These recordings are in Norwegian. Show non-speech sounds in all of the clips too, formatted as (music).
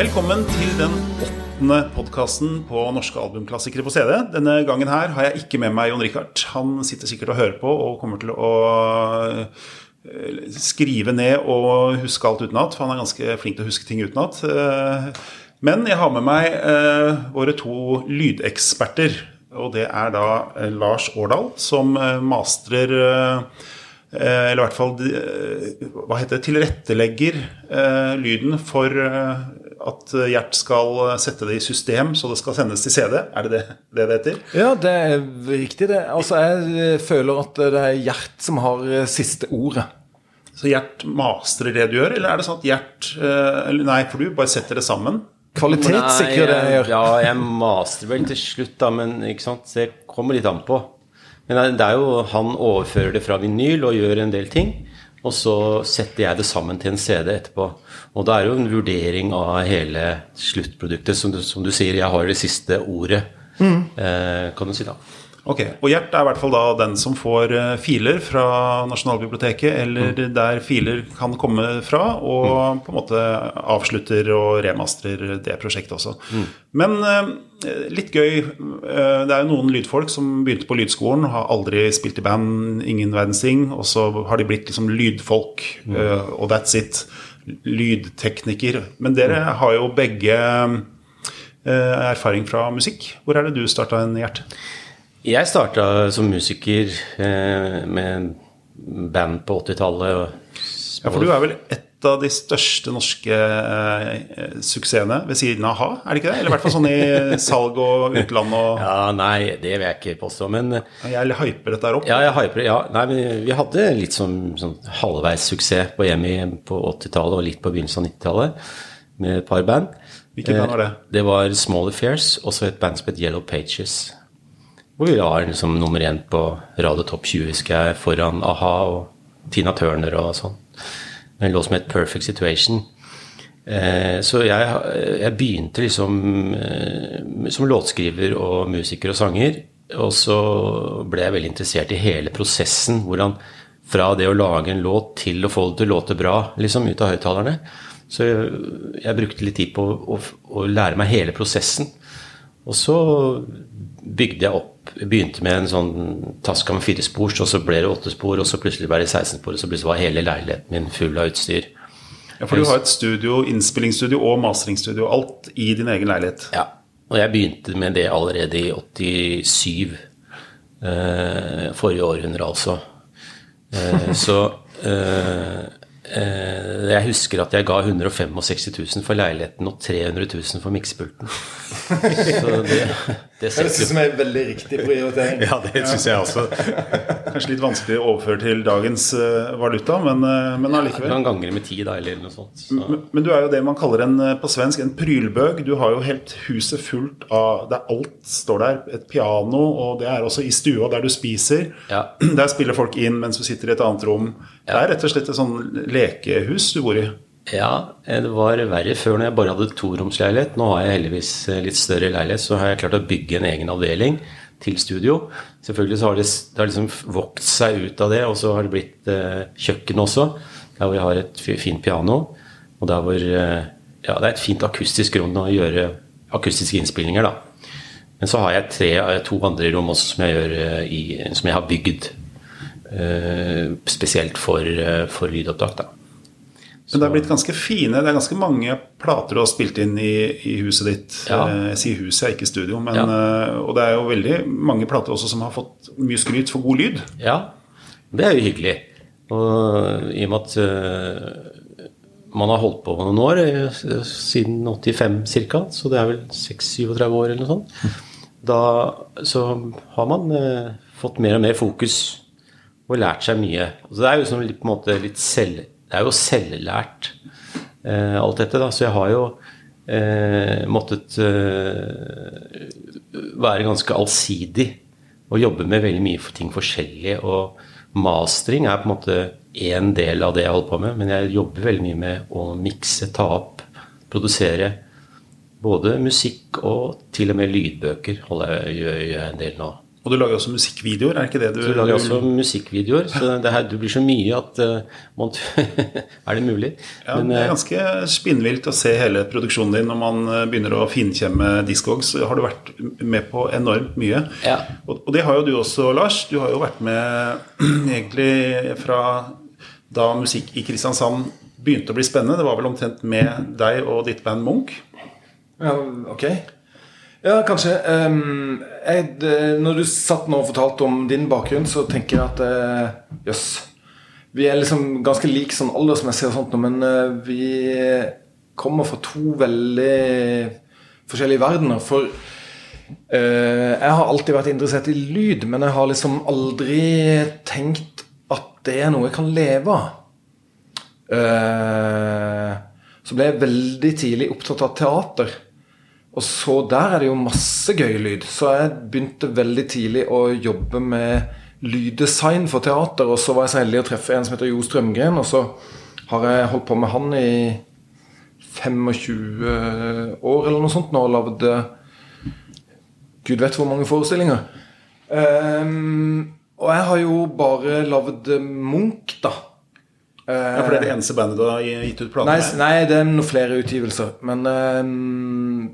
Velkommen til den åttende podkasten på norske albumklassikere på CD. Denne gangen her har jeg ikke med meg Jon Richard. Han sitter sikkert og hører på og kommer til å eh, skrive ned og huske alt utenat. For han er ganske flink til å huske ting utenat. Eh, Men jeg har med meg eh, våre to lydeksperter. Og det er da Lars Årdal, som mastrer eller i hvert fall hva heter det, tilrettelegger lyden for at Gjert skal sette det i system så det skal sendes til CD. Er det det det, det heter? Ja, det er riktig, det. Altså, jeg eh, føler at det er Gjert som har eh, siste ordet. Så Gjert mastrer det du gjør, eller er det sånn at Gjert eh, Nei, for du bare setter det sammen. Kvalitetssikrer det jeg gjør. Ja, jeg master vel til slutt, da, men ikke sant? det kommer litt an på. Men det er jo Han overfører det fra vinyl og gjør en del ting. Og så setter jeg det sammen til en CD etterpå. Og da er det jo en vurdering av hele sluttproduktet. Som du, som du sier, jeg har det siste ordet, eh, kan du si da. Ok, Og Gjert er i hvert fall da den som får eh, filer fra Nasjonalbiblioteket, eller der filer kan komme fra, og på en måte avslutter og remastrer det prosjektet også. Men eh, litt gøy eh, Det er jo noen lydfolk som begynte på lydskolen, har aldri spilt i band, ingen verdens ting, og så har de blitt liksom lydfolk, eh, og that's it. Lydtekniker. Men dere har jo begge erfaring fra musikk. Hvor er det du starta en, Gjert? Jeg starta som musiker eh, med band på 80-tallet. Ja, for du er vel et av de største norske eh, suksessene ved siden av a-ha, er det ikke det? Eller i hvert fall sånn i (laughs) salg og utland og Ja, nei, det vil jeg ikke påstå, men Jeg hyper dette her opp. Ja, jeg hyper. Ja, nei, men vi hadde litt sånn, sånn halvveis suksess på Hjemmi på 80-tallet og litt på begynnelsen av 90-tallet med et par band. Hvilket band var det? Eh, Det var Small Affairs, også et band som het Yellow Pages. Hvor vi var liksom nummer én på Radio Topp 20, husker jeg, foran a-ha og Tina Turner og sånn. En låt som het Perfect Situation. Eh, så jeg, jeg begynte liksom eh, som låtskriver og musiker og sanger. Og så ble jeg veldig interessert i hele prosessen. Hvordan fra det å lage en låt til å få det til å låte bra liksom ut av høyttalerne. Så jeg, jeg brukte litt tid på å, å lære meg hele prosessen. Og så bygde jeg opp Begynte med en sånn Tasca med fire spor, og så ble det åtte spor, og så plutselig ble det 16 spor, og så plutselig var hele leiligheten min full av utstyr. Ja, For du har et studio, innspillingsstudio og masteringsstudio, alt i din egen leilighet. Ja, og jeg begynte med det allerede i 87. Eh, forrige århundre, altså. Eh, så eh, Jeg husker at jeg ga 165 000 for leiligheten og 300 000 for miksepulten. (laughs) Så det, det Det setter synes jeg er veldig riktig prioritering. Ja, det syns jeg også. Kanskje litt vanskelig å overføre til dagens eh, valuta, men, eh, men allikevel. Noen ganger med ti, da, eller noe sånt. Så. Men, men du er jo det man kaller en, eh, på svensk en prylbøg. Du har jo helt huset fullt av det er Alt står der. Et piano, og det er også i stua der du spiser. Ja. (clears throat) Der spiller folk inn mens du sitter i et annet rom. Det er rett og slett et sånn lekehus du bor i. Ja, det var verre før når jeg bare hadde toromsleilighet. Nå har jeg heldigvis eh, litt større leilighet, så har jeg klart å bygge en egen avdeling til studio. Selvfølgelig så har det, det har liksom vokst seg ut av det, og så har det blitt eh, kjøkken også. Der hvor jeg har et fint piano. Og der hvor eh, Ja, det er et fint akustisk rom å gjøre akustiske innspillinger, da. Men så har jeg tre, eh, to andre rom også som jeg, gjør, eh, i, som jeg har bygd. Eh, spesielt for, eh, for lydopptak, da. Men det er blitt ganske fine. Det er ganske mange plater du har spilt inn i, i huset ditt. Ja. Eh, Jeg sier huset, ikke studio. Men, Ja. Og det er jo veldig mange plater også som har fått mye skryt for god lyd. Ja, det er jo hyggelig. Og i og med at uh, man har holdt på noen år, siden 85 ca., så det er vel 6-37 år eller noe sånt, da så har man uh, fått mer og mer fokus og lært seg mye. Så det er jo litt, på en måte litt selv, det er jo selvlært, eh, alt dette. da, Så jeg har jo eh, måttet eh, være ganske allsidig og jobbe med veldig mye for ting forskjellig. Og mastering er på en måte én del av det jeg holder på med, men jeg jobber veldig mye med å mikse, ta opp, produsere. Både musikk og til og med lydbøker holder jeg, gjør jeg en del nå. Og du lager også musikkvideoer, er ikke det du Du lager også musikkvideoer, så det her, du blir så mye at uh, man, (laughs) Er det mulig? Ja, Men, det er ganske spinnvilt å se hele produksjonen din når man begynner å finkjemme Discogs. Har du vært med på enormt mye. Ja. Og, og, det har jo du også, Lars. Du har jo vært med (clears throat) egentlig fra da musikk i Kristiansand begynte å bli spennende. Det var vel omtrent med deg og ditt band Munch? Ja, ok. Ja, kanskje. Um, jeg, når du satt nå og fortalte om din bakgrunn, så tenker jeg at eh, jøss. Uh, vi er liksom ganske like sånn aldersmessig og sånt, men uh, vi kommer fra to veldig forskjellige verdener. For uh, jeg har alltid vært interessert i lyd, men jeg har liksom aldri tenkt at det er noe jeg kan leve av. så ble jeg veldig tidlig opptatt av teater. Og så der er det jo masse gøy lyd. Så jeg begynte veldig tidlig å jobbe med lyddesign for teater. Og så var jeg så heldig å treffe en som heter Jo Strømgren, og så har jeg holdt på med han i 25 år eller noe sånt nå og lagd Gud vet hvor mange forestillinger. Um, og jeg har jo bare lagd Munch, da. Ja, For det er det eneste bandet du har gitt ut plate med? Nei, nei, det er noen flere utgivelser. Men um,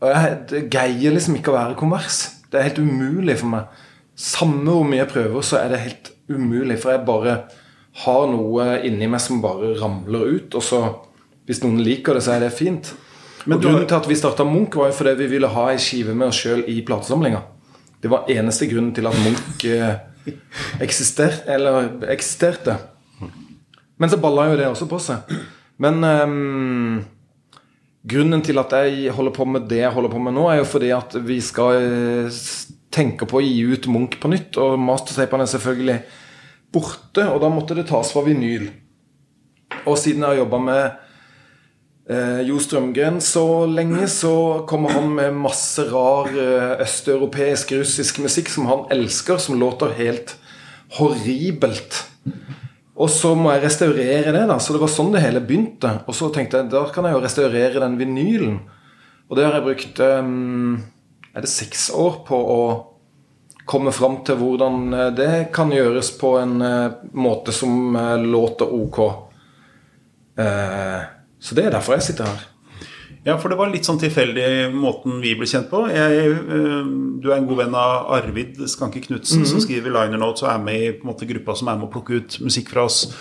og jeg, Det greier liksom ikke å være konvers. Det er helt umulig for meg. Samme hvor mye jeg prøver, så er det helt umulig. For jeg bare har noe inni meg som bare ramler ut. Og så, hvis noen liker det, så er det fint. Men Grunnen til at vi starta Munch, var jo fordi vi ville ha ei skive med oss sjøl i platesamlinga. Det var eneste grunnen til at Munch eksisterte. eksister, eksisterte. Men så balla jo det også på seg. Men um, Grunnen til at jeg holder på med det jeg holder på med nå, er jo fordi at vi skal eh, tenke på å gi ut Munch på nytt. Og mastertapene er selvfølgelig borte, og da måtte det tas fra vinyl. Og siden jeg har jobba med eh, Jo Strømgren så lenge, så kommer han med masse rar eh, østeuropeisk, russisk musikk som han elsker, som låter helt horribelt. Og så må jeg restaurere det. da, Så det var sånn det hele begynte. Og så tenkte jeg da kan jeg jo restaurere den vinylen. Og det har jeg brukt um, Er det seks år på å komme fram til hvordan eh, det kan gjøres på en uh, måte som uh, låter ok. Uh, så det er derfor jeg sitter her. Ja, for det var litt sånn tilfeldig måten vi ble kjent på. Jeg, øh, du er en god venn av Arvid Skanke Knutsen, mm -hmm. som skriver liner notes og er med i måte, gruppa som er med å plukke ut musikk fra oss.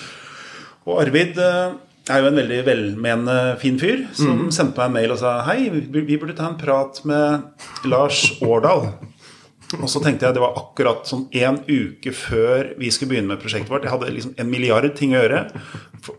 Og Arvid øh, er jo en veldig velmenende fin fyr som mm sendte meg en mail og sa hei, vi burde ta en prat med Lars Årdal. Og så tenkte jeg det var akkurat sånn en uke før vi skulle begynne med prosjektet vårt. Jeg hadde liksom en milliard ting å gjøre.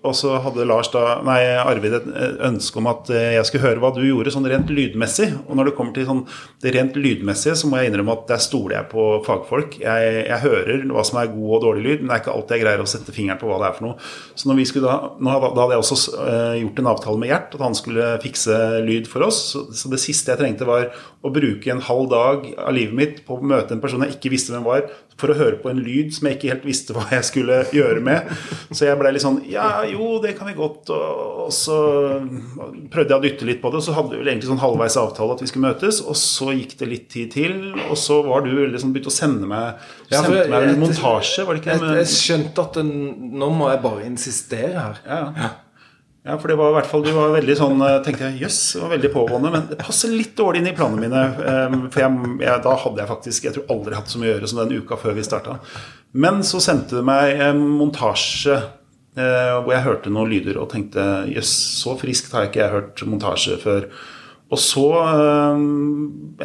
Og så hadde Lars da, nei, Arvid et ønske om at eh, jeg skulle høre hva du gjorde sånn rent lydmessig. Og når det kommer til sånn det rent lydmessige, så må jeg innrømme at der stoler jeg på fagfolk. Jeg, jeg, hører hva som er god og dårlig lyd, men det er ikke alltid jeg greier å sette fingeren på hva det er for noe. Så når vi skulle da, da hadde jeg også uh, gjort en avtale med Gjert, at han skulle fikse lyd for oss. Så, så, det siste jeg trengte, var å bruke en halv dag av livet mitt på møte en person jeg ikke visste hvem var, for å høre på en lyd som jeg ikke helt visste hva jeg skulle gjøre med. Så jeg ble litt sånn Ja, jo, det kan vi godt. Og, så prøvde jeg å dytte litt på det, og så hadde vi vel egentlig sånn halvveis avtale at vi skulle møtes. Og så gikk det litt tid til, og så var du liksom begynt å sende meg, ja, sendte meg en montasje, var det ikke det? Jeg, jeg skjønte at nå må jeg bare insistere her. Ja, ja. Ja, for det var i hvert fall, Du var veldig sånn eh, tenkte jeg, Jøss, yes, var veldig pågående. Men det passer litt dårlig inn i planene mine. Ehm, for jeg, jeg, da hadde jeg faktisk Jeg tror aldri hatt så mye å gjøre som den uka før vi starta. Men så sendte du meg en montasje eh, hvor jeg hørte noen lyder og tenkte jøss, yes, så friskt har jeg ikke jeg hørt montasje før. Og så øh,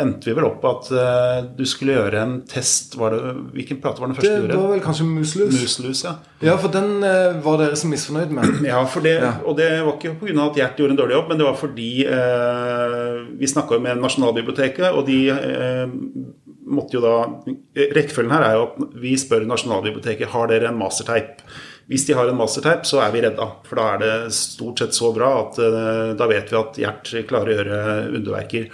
endte vi vel opp på at øh, du skulle gjøre en test det, Hvilken plate var den første du gjorde? Det var vel kanskje Muslus. Muslus ja. ja, for den øh, var dere så misfornøyd med. Ja, det, ja. og det var ikke pga. at Gjert gjorde en dårlig jobb, men det var fordi vi snakka med Nasjonalbiblioteket, og de måtte jo da Rekkefølgen her er jo at vi spør Nasjonalbiblioteket har dere en masterteip. Hvis de har en mastertype, så er vi redda. For da er det stort sett så bra at uh, da vet vi at Gjert klarer å gjøre underverker.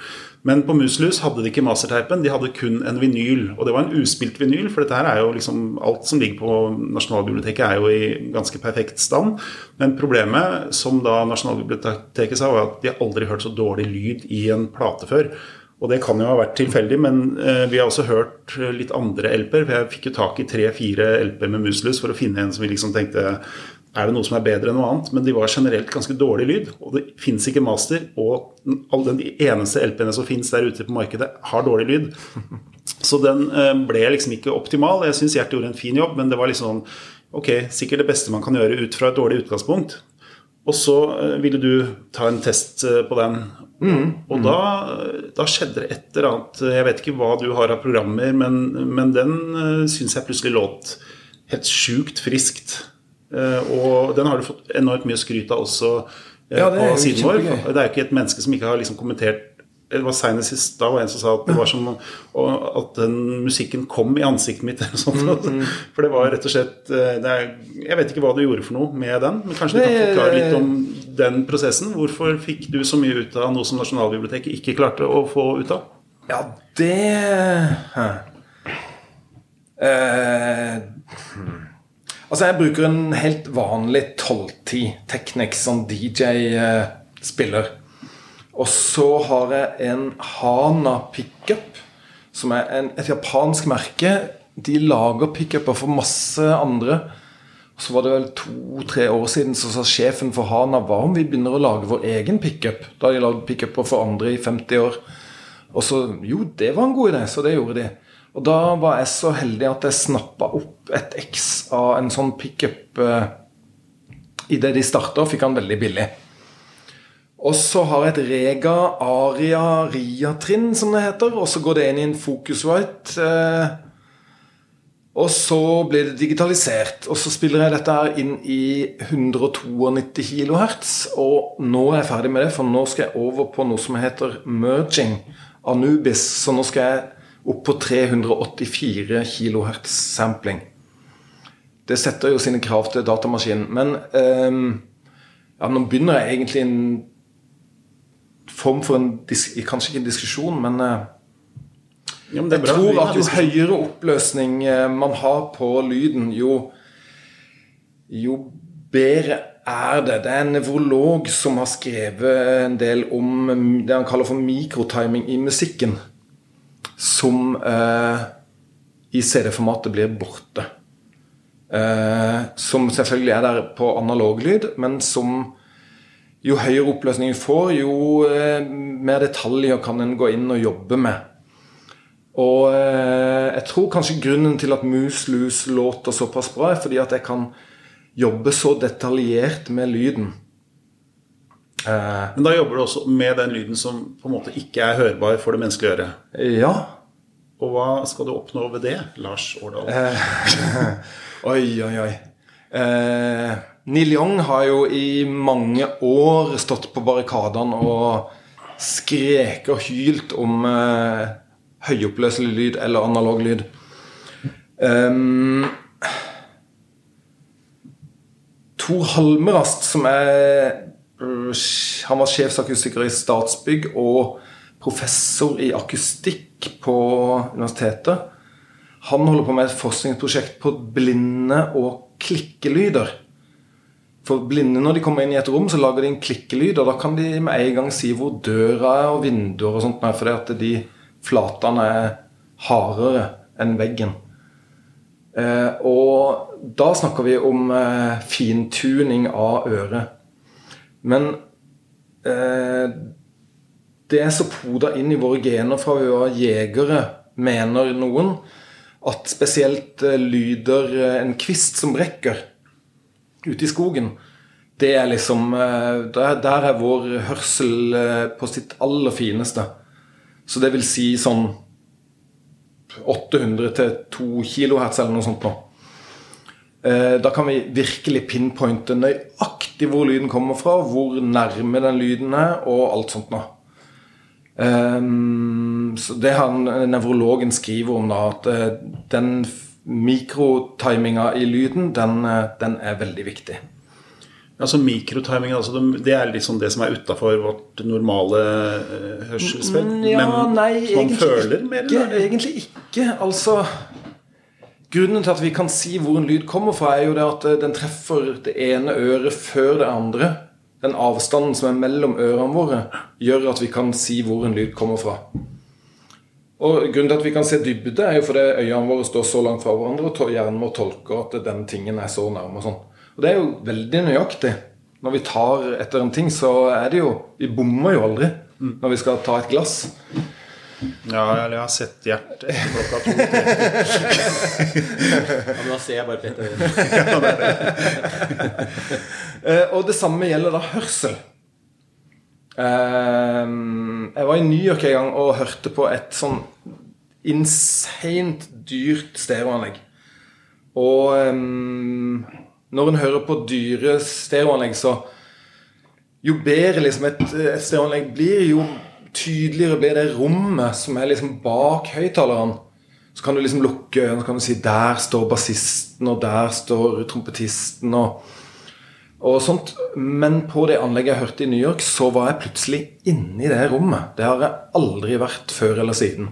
Men på Muselus hadde de ikke mastertypen, de hadde kun en vinyl. Og det var en uspilt vinyl, for dette her er jo liksom alt som ligger på Nasjonalbiblioteket, er jo i ganske perfekt stand. Men problemet, som da Nasjonalbiblioteket sa, var at de aldri hørt så dårlig lyd i en plate før. Og det kan jo ha vært tilfeldig, men eh, vi har også hørt litt andre LP-er. Jeg fikk jo tak i tre-fire LP-er med Muslus for å finne en som vi liksom tenkte er det noe som er bedre enn noe annet? Men de var generelt ganske dårlig lyd. Og det fins ikke master. Og alle de eneste LP-ene som fins der ute på markedet, har dårlig lyd. Så den eh, ble liksom ikke optimal. Jeg syns Gjert gjorde en fin jobb, men det var liksom ok, sikkert det beste man kan gjøre ut fra et dårlig utgangspunkt. Og så eh, ville du ta en test eh, på den. Mm, og da, da, skjedde det et eller annet. Jeg vet ikke hva du har av programmer, men, men den uh, syns jeg plutselig låt helt sjukt friskt. og den har du fått enormt mye skryt av også ja, på siden vår. Det er jo ikke et menneske som ikke har liksom kommentert det var senest i stad en som sa at det var som at den musikken kom i ansiktet mitt. (laughs) eller sånt. Mm, mm. For det var rett og slett eh, er, Jeg vet ikke hva du gjorde for noe med den. Men kanskje du kan forklare litt om den prosessen? Hvorfor fikk du så mye ut av noe som Nasjonalbiblioteket ikke klarte å få ut av? Ja, det uh, Altså, jeg bruker en helt vanlig 12-10 Technics som DJ-spiller. Uh, og så har jeg en Hana pickup, som er en, et japansk merke. De lager pickuper for masse andre. Og så var det vel to-tre år siden så sa sjefen for Hana hva om vi begynner å lage vår egen pickup? Da har de lagd pickuper for andre i 50 år. Og så Jo, det var en god idé, så det gjorde de. Og da var jeg så heldig at jeg snappa opp et X av en sånn pickup Eh, idet de starta, fikk han veldig billig. Og så har jeg et Rega Aria Ria-trinn, som det heter. Og så går det inn i en Focusrite. Eh, og så blir det digitalisert. Og så spiller jeg dette her inn i 192 kHz. Og nå er jeg ferdig med det, for nå skal jeg over på noe som heter merging. Anubis. Så nå skal jeg opp på 384 kHz sampling. Det setter jo sine krav til datamaskinen. Men eh, ja, nå begynner jeg egentlig en form for en Kanskje ikke en diskusjon, men eh, ja, men jeg tror at jo høyere oppløsning eh, man har på lyden, jo, jo bedre er det. Det er en nevrolog som har skrevet en del om det han kaller for mikrotiming i musikken. Som eh, i CD-formatet blir borte. Eh, som selvfølgelig er der på analog lyd, men som jo høyere oppløsning vi får, jo eh, mer detaljer kan en gå inn og jobbe med. Og eh, jeg tror kanskje grunnen til at Mus Lus låter såpass bra, er fordi at jeg kan jobbe så detaljert med lyden. Eh, Men da jobber du også med den lyden som på en måte ikke er hørbar for det menneskelige øret? Ja. Og hva skal du oppnå ved det, Lars Årdal? (laughs) oi, oi, oi. Eh, Neil Young har jo i mange år stått på barrikadene og skreket og hylt om eh, høyoppløselig lyd eller analog lyd. Um, Tor Halmerast, som er Han var sjefsakustiker i Statsbygg og professor i akustikk på universitetet. Han holder på med et forskningsprosjekt på blinde og klikkelyder. For blinde, når de kommer inn i et rom, så lager de en klikkelyd, og da kan de med en gang si hvor døra er og vinduer og sånt fordi at de flatene er hardere enn veggen. Eh, og da snakker vi om eh, fintuning av øret. Men eh, det er så poda inn i våre gener fra vi var jegere, mener noen, at spesielt eh, lyder eh, en kvist som brekker ute i skogen, det er liksom eh, der, er vår hørsel på sitt aller fineste. Så det vil si sånn 800 til 2 kHz eller noe sånt nå. Da kan vi virkelig pinpointe nøyaktig hvor lyden kommer fra, hvor nærme den lyden er, og alt sånt noe. Um, så Det han nevrologen skriver om, da, at uh, den mikrotiminga i lyden, den, uh, den, er veldig viktig. Altså Mikrotiming altså det er liksom det som er utafor vårt normale uh, hørselsfelt? Mm, ja, Men nei, som man føler mer? Ikke, egentlig ikke. Altså Grunnen til at vi kan si hvor en lyd kommer fra, er jo det at den treffer det ene øret før det andre den avstanden som er mellom ørene våre, gjør at vi kan si hvor en lyd kommer fra. Og Grunnen til at vi kan se dybde, er jo fordi øynene våre står så langt fra hverandre, og hjernen vår tolker at den tingen er så nærme. Og sånn. Og det er jo veldig nøyaktig. Når vi tar etter en ting, så er det jo Vi bommer jo aldri når vi skal ta et glass. Ja, eller jeg har sett Gjert etter klokka to. Ja, men da ser jeg bare Petter. (laughs) Eh, og det samme gjelder da hørsel. Eh, jeg var i New York en gang og hørte på et sånn insane dyrt stereoanlegg. Og eh, når en hører på dyre stereoanlegg, så Jo bedre liksom et, et stereoanlegg blir, jo tydeligere blir det rommet som er liksom bak høyttaleren. Så kan du liksom lukke øynene kan du si der står bassisten, og der står trompetisten. og og sånt. Men på det anlegget jeg hørte i New York, så var jeg plutselig inne i det rommet. Det har jeg aldri vært før eller siden.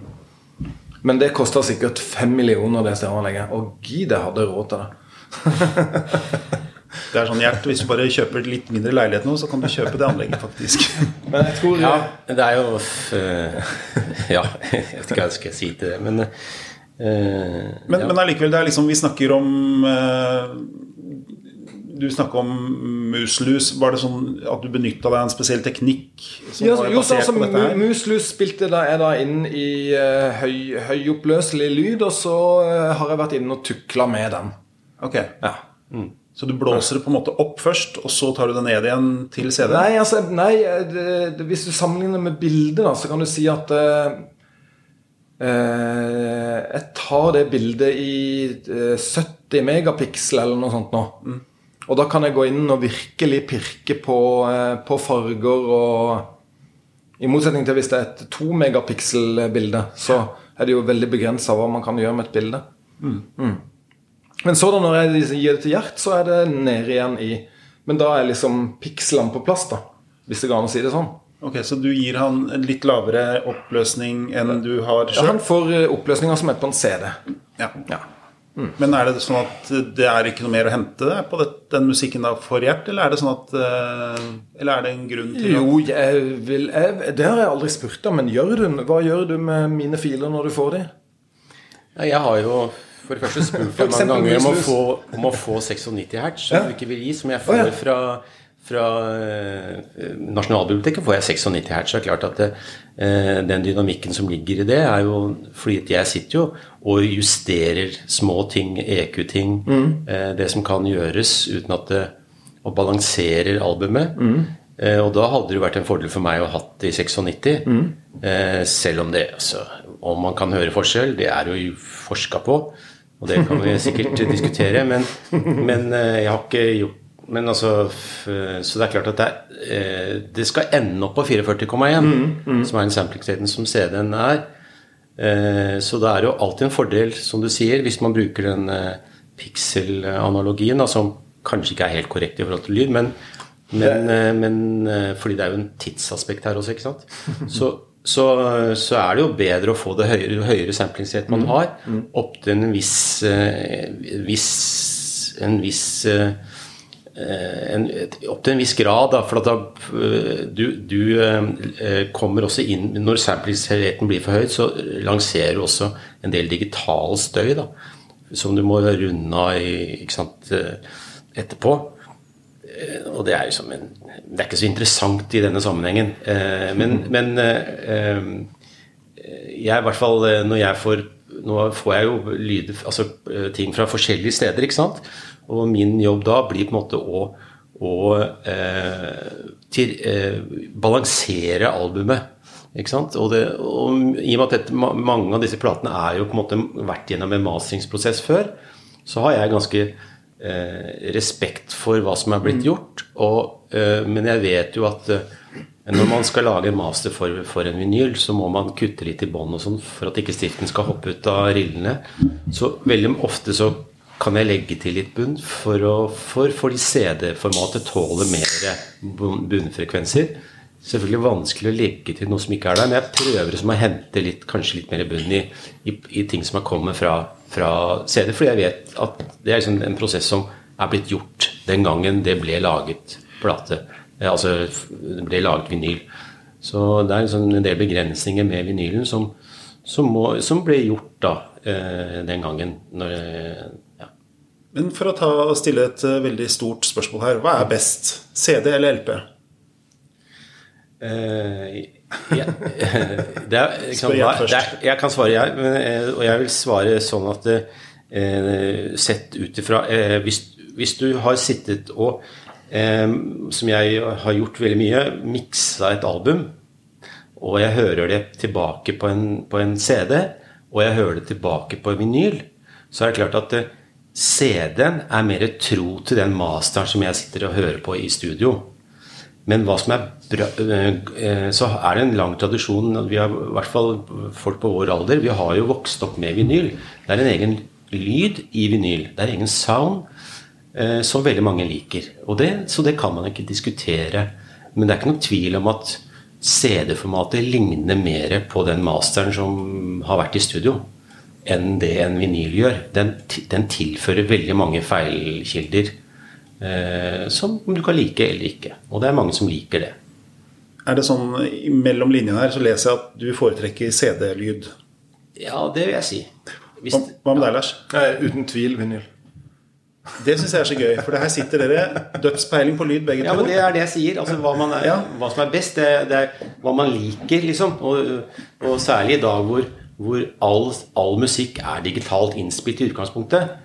Men det kosta sikkert fem millioner, det stereoanlegget. Og gid jeg hadde råd til det. (laughs) Det er sånn, Gjert, Hvis du bare kjøper litt mindre leilighet nå, så kan du kjøpe det anlegget, faktisk. (laughs) Men jeg tror Ja, det er jo øh, (laughs) Ja, jeg vet ikke hva jeg skal si til det, men øh, Men, ja. men allikevel, det er liksom, vi snakker om eh, Du snakker om muslus. Var det sånn at du benytta deg av en spesiell teknikk? Som Ja, var jo, så, basert altså, på dette her? Muslus spilte da, jeg da inn i uh, høy, høyoppløselig lyd, og så uh, har jeg vært inne og tukla med den. Ok, Ja. Så du blåser det på en måte opp først, og så tar du det ned igjen til CD? Nei, altså, nei det, det, hvis du sammenligner med bildet, da, så kan du si at eh, eh, Jeg tar det bildet i eh, 70 megapiksel eller noe sånt nå. Og da kan jeg gå inn og virkelig pirke på, eh, på farger og I motsetning til hvis det er et 2 megapiksel-bilde, så er det jo veldig begrensa hva man kan gjøre med et bilde. Mm. Men så da når jeg liksom gir det til Gjert, så er det ned igjen i Men da er liksom pikslene på plass, da. Hvis det går an å si det sånn. Ok, Så du gir han en litt lavere oppløsning enn du har Ja, han får oppløsninga oppløsninger som er på en CD. Ja. Ja. Men er det sånn at det er ikke noe mer å hente på det, den musikken da for Gjert, eller er det sånn at eh, Eller er det en grunn til Jo, jeg vil jeg, Det har jeg aldri spurt om, men gjør du, hva gjør du med mine filer når du får de? Jeg har jo for det første spurt jeg mange ganger om å, få, om å få 96 hertz, som Ja. du ikke vil gi, som jeg får får ja. fra, fra eh, Nasjonalbiblioteket. får jeg 96 hertz. Det er klart at det, eh, den dynamikken som ligger i det, er jo fordi jeg sitter jo og justerer små ting, EQ-ting, eh, det som kan gjøres uten at det og balanserer albumet. Eh, og da hadde det jo vært en fordel for meg å ha hatt det i 96. Eh, selv om det altså, Om man kan høre forskjell, det er jo forska på. Og det kan vi sikkert diskutere, men, men eh, jeg har ikke gjort men altså, Så det er klart at det, er, eh, det skal ende opp på 44,1, som er den sampling-staten som CD-en er. Eh, Så det er jo alltid en fordel, som du sier, hvis man bruker den eh, pixel-analogien, som kanskje ikke er helt korrekt i forhold til lyd, men, men, eh, men eh, fordi det er jo en tidsaspekt her også, ikke sant. Så, (laughs) så, så er det jo bedre å få det høyere, høyere samplingsrett man har, opp til en viss, eh, viss en viss eh, en, opp til en viss grad, da, for at da, øh, du, du eh, kommer også inn Når samplingsheten blir for høyt, så lanserer du også en del digital støy da, som du må runde av øh, etterpå. Eh, Og det er, liksom en, det er ikke så interessant i denne sammenhengen. Eh, Men, men eh, jeg i hvert fall når jeg får Nå får jeg jo lyd, altså ting fra forskjellige steder, ikke sant? Og min jobb da blir på en måte å, å eh, til, balansere albumet. Ikke sant? Og, det, og i og med at dette, mange av disse platene er jo på en måte vært gjennom en masteringsprosess før, så har jeg ganske eh, respekt for hva som er blitt gjort. Og, eh, men jeg vet jo at eh, når man skal lage en master for, for en vinyl, så må man kutte litt i bånd og sånn for at ikke stiften skal hoppe ut av rillene. Så veldig ofte så kan jeg legge til litt bunn for, å, for fordi CD-formatet tåler mer bunnfrekvenser. Selvfølgelig vanskelig å legge til noe som ikke er der, men jeg prøver som å hente litt, kanskje litt mer bunn i, i, i ting som har kommet fra, fra CD, fordi jeg vet at det er liksom en prosess som er blitt gjort den gangen det ble laget plate. Eh, Altså det ble laget vinyl. Så det er liksom en del begrensninger med vinylen som, som, må, som ble gjort da eh, den gangen. Når, ja. Men for å ta, stille et eh, veldig stort spørsmål her. Hva er best? CD eller LP? Eh, ja, (laughs) er, kan, jeg er, jeg kan svare jeg, men, eh, og jeg vil svare sånn at eh, Sett ut ifra eh, hvis, hvis du har sittet og eh, Som jeg har gjort veldig mye, miksa et album, og jeg hører det tilbake på en, på en CD, og jeg hører det tilbake på vinyl, så er det klart at CD-en er mer tro til den masteren som jeg sitter og hører på i studio. Men hva som er eh, eh, så er det en lang tradisjon Vi har i hvert fall folk på vår alder. Vi har jo vokst opp med vinyl. Det er en egen lyd i vinyl. Det er en egen sound eh, som veldig mange liker. Det, så det kan man ikke diskutere. Men det er ikke noen tvil om at CD-formatet ligner mer på den masteren som har vært i studio, enn det en vinyl gjør. Den, den tilfører veldig mange feilkilder eh, som du kan like eller ikke. Og det er mange som liker det. Er det sånn mellom linjene her så leser jeg at du foretrekker CD-lyd? Ja, det vil jeg si. Hvis, Hva, hva med deg, Lars? Nei, uten tvil vinyl. Det syns jeg er så gøy, for her sitter dere dødspeiling på lyd, begge ja, to. men det er det jeg sier. Altså, hva, man er, Ja. hva som er best, det, det er hva man liker, liksom. Og, og særlig i dag hvor, hvor all, all musikk er digitalt innspilt i utgangspunktet.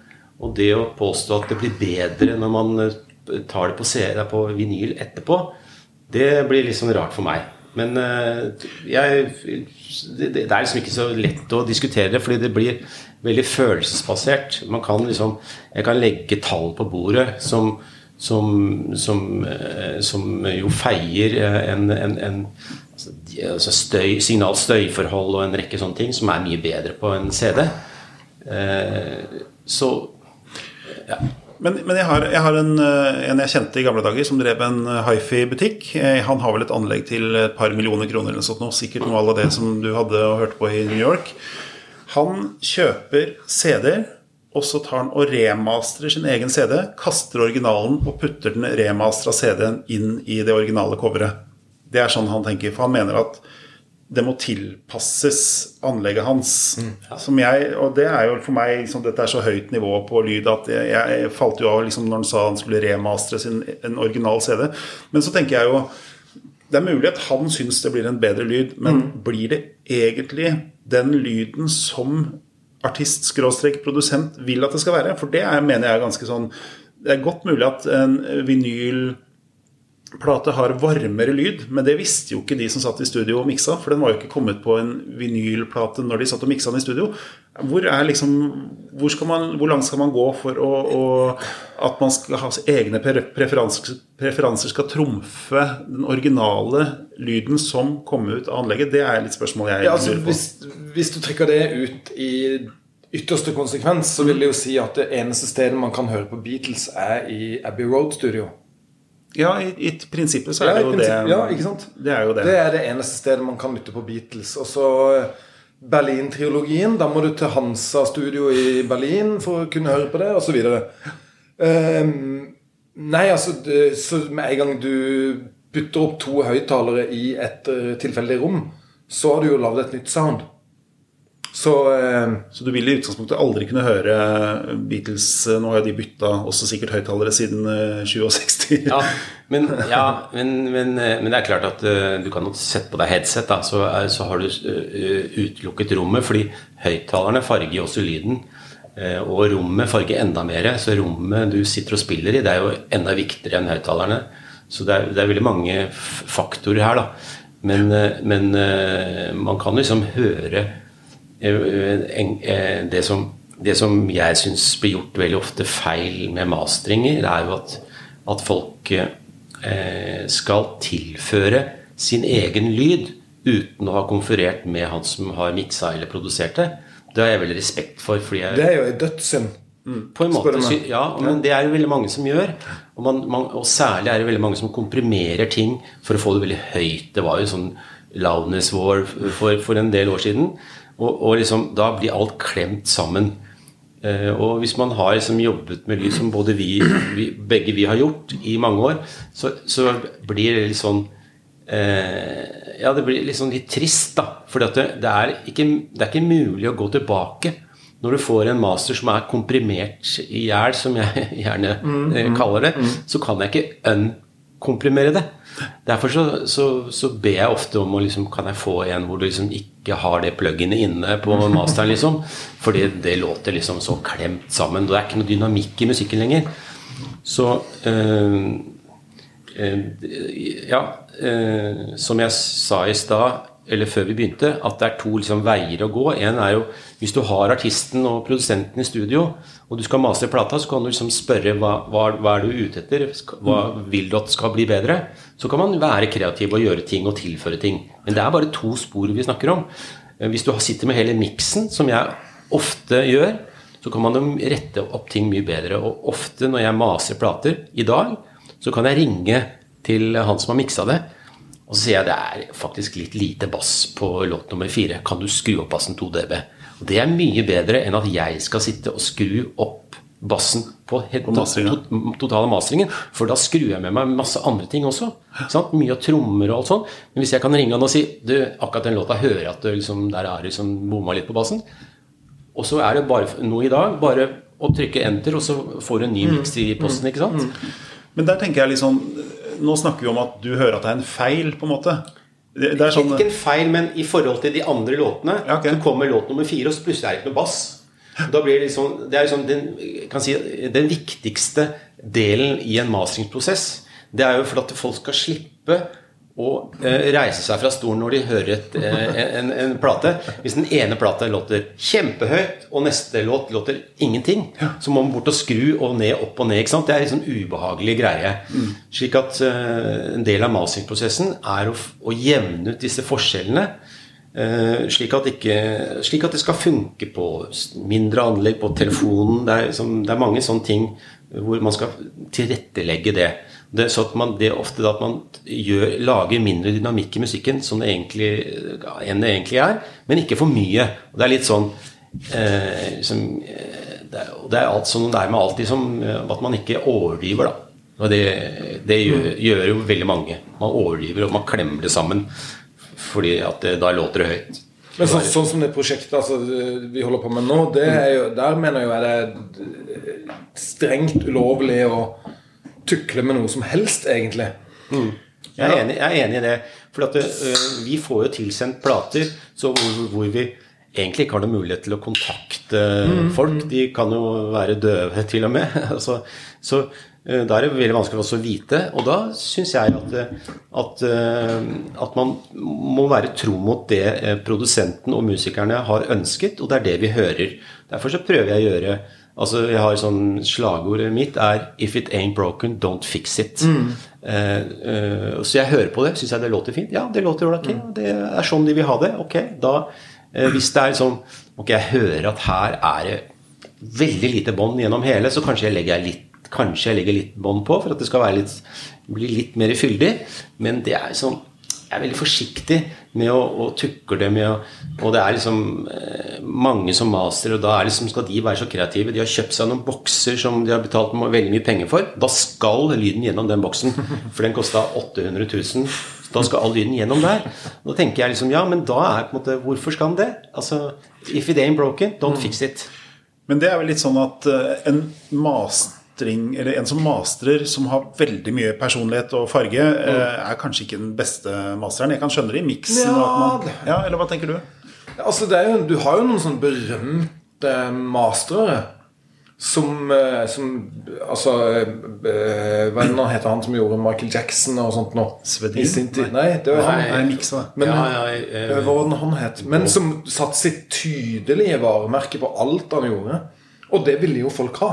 Og det å påstå at det blir bedre når man eh, tar det på, CD, på vinyl etterpå, det blir liksom rart for meg. Men eh, jeg, det, er liksom ikke så lett å diskutere det, fordi det blir veldig følelsesbasert. Man kan liksom, jeg kan legge tall på bordet som, som, som, eh, som jo feier eh, en, en, en altså, støy, signal støyforhold og en rekke sånne ting som er mye bedre på en CD. Så Men, men jeg har, jeg har en, eh, en jeg kjente i gamle dager som drev en eh, hifi-butikk. Eh, Han har vel et anlegg til et par millioner kroner eller sånt. Sikkert noe av det som du hadde og hørte på i New York. Han kjøper CD-er, og så tar han og remasterer sin egen CD. Kaster originalen og putter den remastra CD-en inn i det originale coveret. Det er sånn han tenker. For han mener at det må tilpasses anlegget hans. Som jeg, og det er jo for meg liksom, Dette er så høyt nivå på lyd at jeg, jeg falt jo av liksom, når han sa han skulle remastre sin, en original CD. Men så tenker jeg jo Det er mulig at han syns det blir en bedre lyd, men blir det egentlig den lyden som artist-produsent vil at det skal være? For det er, mener jeg er ganske sånn Det er godt mulig at en vinyl plate har varmere lyd, men det visste jo ikke de som satt i studio og miksa, for den var jo ikke kommet på en vinylplate når de satt og miksa den i studio. Hvor, er liksom, hvor, skal man, hvor langt skal man gå for å, å, at man skal ha egne preferanser, preferanser skal trumfe den originale lyden som kom ut av anlegget? Det er litt spørsmål jeg Ja, altså, lurer på. hvis, hvis du trekker det ut i ytterste konsekvens, så vil det jo si at det eneste stedet man kan høre på Beatles, er i Abbey Road Studio. Ja, i, i prinsippet så er Ja, det jo det. ja, ikke sant? Det er jo det. Det er det eneste stedet man kan lytte på Beatles. Og så eh, Berlin-triologien. Da må du til Hansa studio i Berlin for å kunne høre på det, osv. Um, nei, altså det, Så med en gang du putter opp to høyttalere i et eh, tilfeldig rom, så har du jo lagd et nytt sound. Så eh, Så du vil i utgangspunktet aldri kunne høre Beatles Nå har jo de bytta også sikkert høyttalere siden eh, 67. Ja, (laughs) men, ja men, men, eh, men det er klart at uh, du kan jo sette på deg headset, da, så, uh, så har du uh, utelukket rommet, fordi høyttalerne farger jo også lyden. eh, Og rommet farger enda mer, så rommet du sitter og spiller i, det er jo enda viktigere enn høyttalerne. Så det er, det er veldig mange f- faktorer her, da. Men, eh, men eh, man kan liksom høre eh, eh, det som, det som jeg syns blir gjort veldig ofte feil med masteringer, det er jo at, at folk eh, skal tilføre sin egen lyd uten å ha konferert med han som har miksa eller produsert det. Det har jeg veldig respekt for. jeg, det er jo en dødssynd. på en måte, ja, men det er jo veldig mange som gjør. Og, man, man, og særlig er det veldig mange som komprimerer ting for å få det veldig høyt. Det var jo sånn loudness war for, for en del år siden. Og, og liksom, da blir alt klemt sammen. Eh, og hvis man har liksom jobbet med lyd som både vi, vi, begge vi har gjort i mange år, så, så blir det litt sånn eh, Ja, det blir liksom litt trist, da. For det, det, er ikke, det er ikke mulig å gå tilbake når du får en master som er komprimert i hjel, som jeg (laughs) gjerne mm, kaller det, mm. så kan jeg ikke unkomprimere det. Derfor så, så, så, ber jeg ofte om å liksom, Kan jeg få en hvor du liksom ikke har det pluginet inne på (laughs) masteren, liksom? Fordi det låter liksom så klemt sammen. Det er ikke noe dynamikk i musikken lenger. Så øh, øh, Ja, øh, som jeg sa i stad eller før vi begynte, at det er to liksom, veier å gå. En er jo hvis du har artisten og produsenten i studio, og du skal mase plata, så kan du liksom spørre hva, hva, hva er du ute etter, hva vil du at skal bli bedre? Så kan man være kreativ og gjøre ting og tilføre ting. Men det er bare to spor vi snakker om. Eh, hvis du sitter med hele miksen, som jeg ofte gjør, så kan man rette opp ting mye bedre. Og ofte når jeg maser plater i dag, så kan jeg ringe til han som har miksa det og så sier jeg det er faktisk litt lite bass på låt nummer fire. Kan du skru opp bassen 2 dB? Og Det er mye bedre enn at jeg skal sitte og skru opp bassen på, på masteringen. totale masteringen. For da skrur jeg med meg masse andre ting også. Sant? Mye av trommer og alt sånt. Men hvis jeg kan ringe han og si du, akkurat den låta hører jeg at det liksom, der er liksom bomma litt på bassen. Og så er det bare noe i dag. Bare å trykke enter, og så får du en ny mix miks i posten. ikke sant? Men der tenker jeg liksom nå snakker vi om at du hører at det er en feil, på en måte. Det, det sånn, ikke en feil, men i forhold til de andre låtene, ja, okay. så kommer låt nummer fire, og så plutselig er det ikke noe bass. Da blir det liksom, det er liksom den, si, den viktigste delen i en masteringsprosess. Det er jo for at folk skal slippe å eh, reise seg fra stolen når de hører et, eh, en, en, plate. Hvis den ene plata låter kjempehøyt, og neste låt låter ingenting, så må man bort og skru og ned, opp og ned. Det er en sånn ubehagelig greie. Mm. Slik at uh, en del av masingsprosessen er å, å, jevne ut disse forskjellene. Slik, at ikke, slik, at det skal funke på mindre anlegg, på telefonen. Det er, liksom, det er mange sånne ting hvor man skal tilrettelegge det. Det, så at man, det er ofte at man gjør, lager mindre dynamikk i musikken som det egentlig, enn det egentlig er, men ikke for mye. Og det er litt sånn eh, liksom, det, er, det, er, alt sånn det er med alt liksom, at man ikke overdriver, da. Og det, det gjør, gjør, jo veldig mange. Man overdriver og man klemmer det sammen fordi at det, da låter det høyt. Men så, sånn som det prosjektet altså, vi holder på med nå, jo, der mener jeg det er strengt ulovlig å tukle med noe som helst, egentlig. Mm. Jeg, er enig, jeg, er enig, i det. For at, uh, vi får jo tilsendt plater hvor, hvor, vi egentlig ikke har noen mulighet til å kontakte mm. folk. De kan jo være døve, til og med. (laughs) så, så uh, da er det veldig vanskelig for oss å vite. Og da syns jeg at, at, uh, at, man må være tro mot det produsenten og musikerne har ønsket, og det er det vi hører. Derfor så prøver jeg å gjøre Altså, jeg har sånn Slagordet mitt er 'If it ain't broken, don't fix it'. Mm. Uh, uh, så jeg hører på det. Syns jeg det låter fint? Ja, det låter ok. Mm. Det er sånn de vil ha det. Ok, da uh, Hvis det er sånn Ok, jeg hører at her er det veldig lite bånd gjennom hele, så kanskje jeg legger litt Kanskje jeg legger litt bånd på for at det skal litt, bli litt mer fyldig. Men det er sånn jeg er veldig forsiktig med å, å tukle med å Og det er liksom eh, mange som maser, og da er liksom, skal de være så kreative. De har kjøpt seg noen bokser som de har betalt veldig mye penger for. Da skal lyden gjennom den boksen, for den kosta 800 000. Da skal all lyden gjennom der. Da tenker jeg liksom Ja, men da er på en måte Hvorfor skal den det? Altså If it ain't broken, don't fix it. Men det er vel litt sånn at uh, en master mastring, eller en som mastrer som har veldig mye personlighet og farge, mm. er kanskje ikke den beste masteren. Jeg kan skjønne det i miksen. Ja. ja, eller hva tenker du? Altså, jo, du har jo noen sånne berømte mastere. Som, eh, som Altså Hva Hva heter han som gjorde Michael Jackson og sånt nå? Svedin? Nei, det var han. Nei, Men, ja, ja, jeg, hva var det han het? Men som satte sitt tydelige varemerke på alt han gjorde. Og det ville jo folk ha.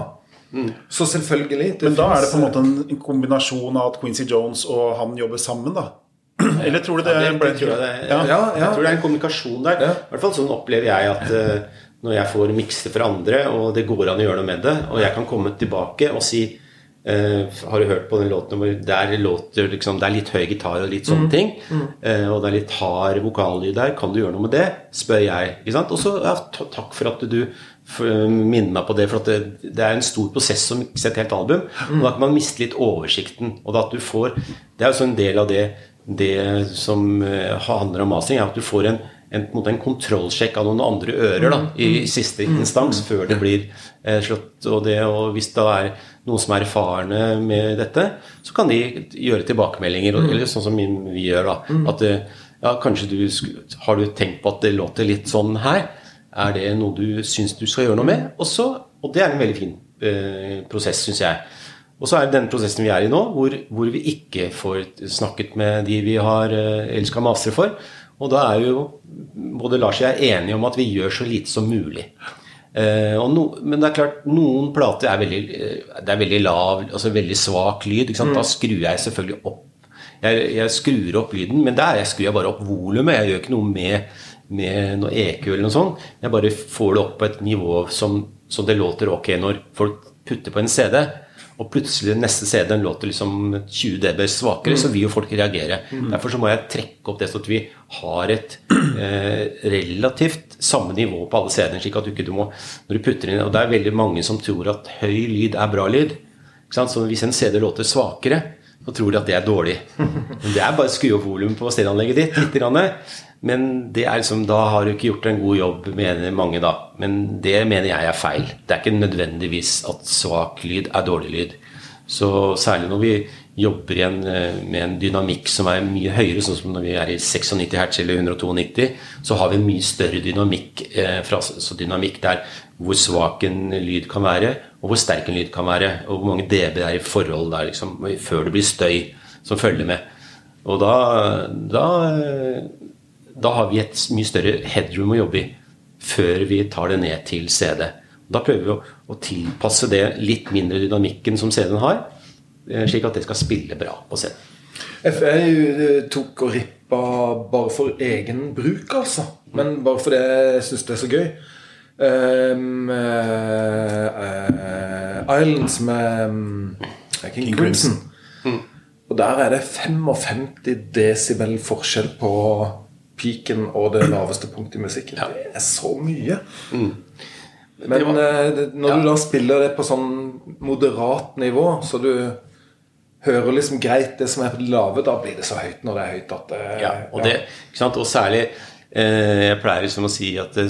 Mm. Så selvfølgelig Men da er det på en måte en kombinasjon av at Quincy Jones og han jobber sammen, da? (clears throat) Eller tror du det, ja, det, det tror jeg, det, ja. Ja, jeg tror det er en kommunikasjon der. I hvert fall sånn opplever jeg at uh, når jeg får mikse fra andre, og det går an å gjøre noe med det, og jeg kan komme tilbake og si uh, Har du hørt på den låten hvor der låter, liksom, det er litt høy gitar og litt sånne mm. ting, mm. uh, og det er litt hard vokallyd der, kan du gjøre noe med det? spør jeg. Og så ja, takk for at du minne meg på det. For det, det, er en stor prosess som mikse et helt album. Og da kan man miste litt oversikten. Og at du får Det er jo så en del av det det som eh, handler om masing, er at du får en, en, en, kontrollsjekk av noen andre ører da, i siste instans før det blir eh, slått. Og, det, og hvis det er noen som er erfarne med dette, så kan de gjøre tilbakemeldinger. Eller sånn som vi gjør. da, at eh, ja, kanskje du Har du tenkt på at det låter litt sånn her? Er det noe du syns du skal gjøre noe med? Og, så, og det er en veldig fin eh, prosess, syns jeg. Og så er det den prosessen vi er i nå, hvor, hvor vi ikke får snakket med de vi har eh, elska masere for. Og da er jo både Lars og jeg enige om at vi gjør så lite som mulig. Eh, no, men det er klart, noen plater er veldig, eh, det er veldig lav, altså veldig svak lyd. Mm. Da skrur jeg selvfølgelig opp. Jeg, jeg, skrur opp lyden, men der jeg skrur jeg bare opp volumet. Jeg gjør ikke noe med, med noe EQ eller noe sånt. Jeg bare får det opp på et nivå som, som det låter ok når folk putter på en CD og plutselig neste CD-en låter liksom 20 dB svakere, mm. så vil jo folk reagere. Mm. Derfor så må jeg trekke opp det sånn at vi har et eh, relativt samme nivå på alle CD-ene. slik at du ikke du må, når du putter inn, og Det er veldig mange som tror at høy lyd er bra lyd. Så hvis en CD låter svakere, så tror de at det er dårlig. (laughs) Men det er bare å skru opp volumet på stereoanlegget ditt litt. Men det er liksom, da har du ikke gjort en god jobb, mener mange da. Men det mener jeg er feil. Det er ikke nødvendigvis at svak lyd er dårlig lyd. Så særlig når vi jobber igjen eh, med en dynamikk som er mye høyere, sånn som når vi er i 96 hertz eller 192, så har vi en mye større dynamikk. Eh, så dynamikk der hvor svak en lyd kan være, og hvor sterk en lyd kan være. Og hvor mange dB det er i forhold der, liksom, før det blir støy som følger med. Og da, da da har vi et mye større headroom å jobbe i før vi tar det ned til CD. Da prøver vi å, å tilpasse det litt mindre dynamikken som CD-en har, eh, slik at det skal spille bra på CD. FE tok og rippa bare for egen bruk, altså. Men bare fordi jeg syns det er så gøy. Um, uh, uh, Islands med um, King, King Crimson. Mm. Og der er det 55 desibel forskjell på peaken og det laveste punktet i musikken. Ja. Det er så mye. Mm. Men var, eh, når ja. du da spiller det på sånn moderat nivå, så du hører liksom greit det som er på det lave, da blir det så høyt når det er høyt at det, Ja, og, det, og særlig eh, Jeg pleier liksom å si at det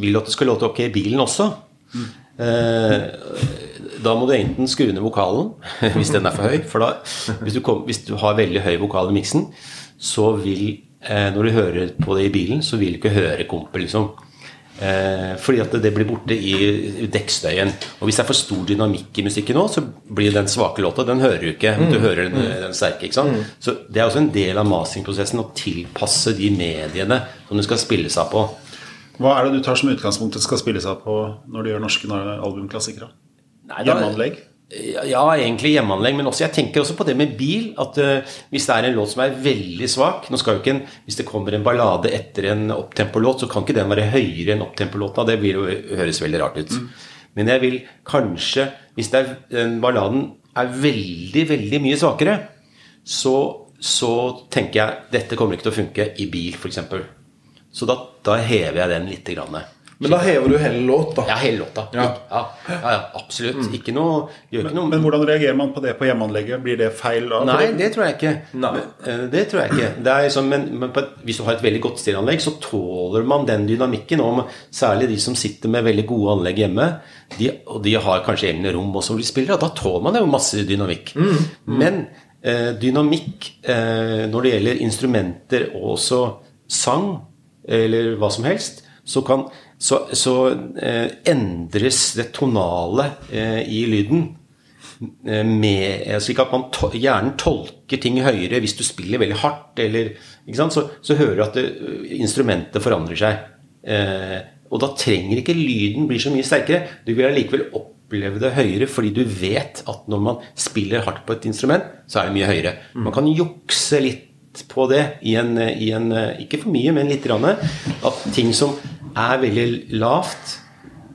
vil at det skal låte ok i bilen også. Mm. Eh, da må du enten skru ned vokalen (laughs) hvis den er for høy. For da, hvis du, kom, hvis du har veldig høy vokal i miksen, så vil Eh, når du hører på det i bilen, så vil du ikke høre kompet, liksom. Eh, fordi at det blir borte i dekkstøyen. Og hvis det er for stor dynamikk i musikken nå, så blir den svake låta Den hører du ikke. Du mm. hører den, den sterke. ikke sant? Mm. Så det er også en del av masingprosessen å tilpasse de mediene som du skal spille seg på. Hva er det du tar som utgangspunkt skal spille seg på når du gjør norske albumklassikere? Hjemmeanlegg? Ja, egentlig hjemmeanlegg, men også, jeg tenker også på det med bil. At uh, hvis det er en låt som er veldig svak nå skal jo ikke en, Hvis det kommer en ballade etter en opptempolåt, så kan ikke den være høyere enn opptempolåta. Det blir jo, høres veldig rart ut. Mm. Men jeg vil kanskje Hvis er, den balladen er veldig, veldig mye svakere, så, så, tenker jeg dette kommer ikke til å funke i bil, f.eks. Så da, da hever jeg den lite grann. Men da hever du hele låta? Ja, hele låta. Ja, ja, ja absolutt. Mm. Ikke noe, men, noe men, hvordan reagerer man på det på hjemmeanlegget? Blir det feil da? Nei, det tror jeg ikke. Men, eh, det tror jeg ikke. Liksom, men, men et, hvis du har et veldig godt stereoanlegg, så tåler man den dynamikken. Og særlig de som sitter med veldig gode anlegg hjemme, de, og de har kanskje egne rom også hvor de spiller, da tåler man jo masse dynamikk. Mm. Mm. Men eh, dynamikk eh, når det gjelder instrumenter og også sang, eller hva som helst, så kan så, så eh, endres det tonale eh, i lyden eh, med, eh, slik at man to, hjernen tolker ting høyere hvis du spiller veldig hardt. Eller, så, så, hører du at det, instrumentet forandrer seg. Eh, og da trenger ikke lyden bli så mye sterkere. Du vil allikevel oppleve det høyere fordi du vet at når man spiller hardt på et instrument, så er det mye høyere. Man kan jukse litt på det i en, i en Ikke for mye, men litt. At ting som er veldig lavt,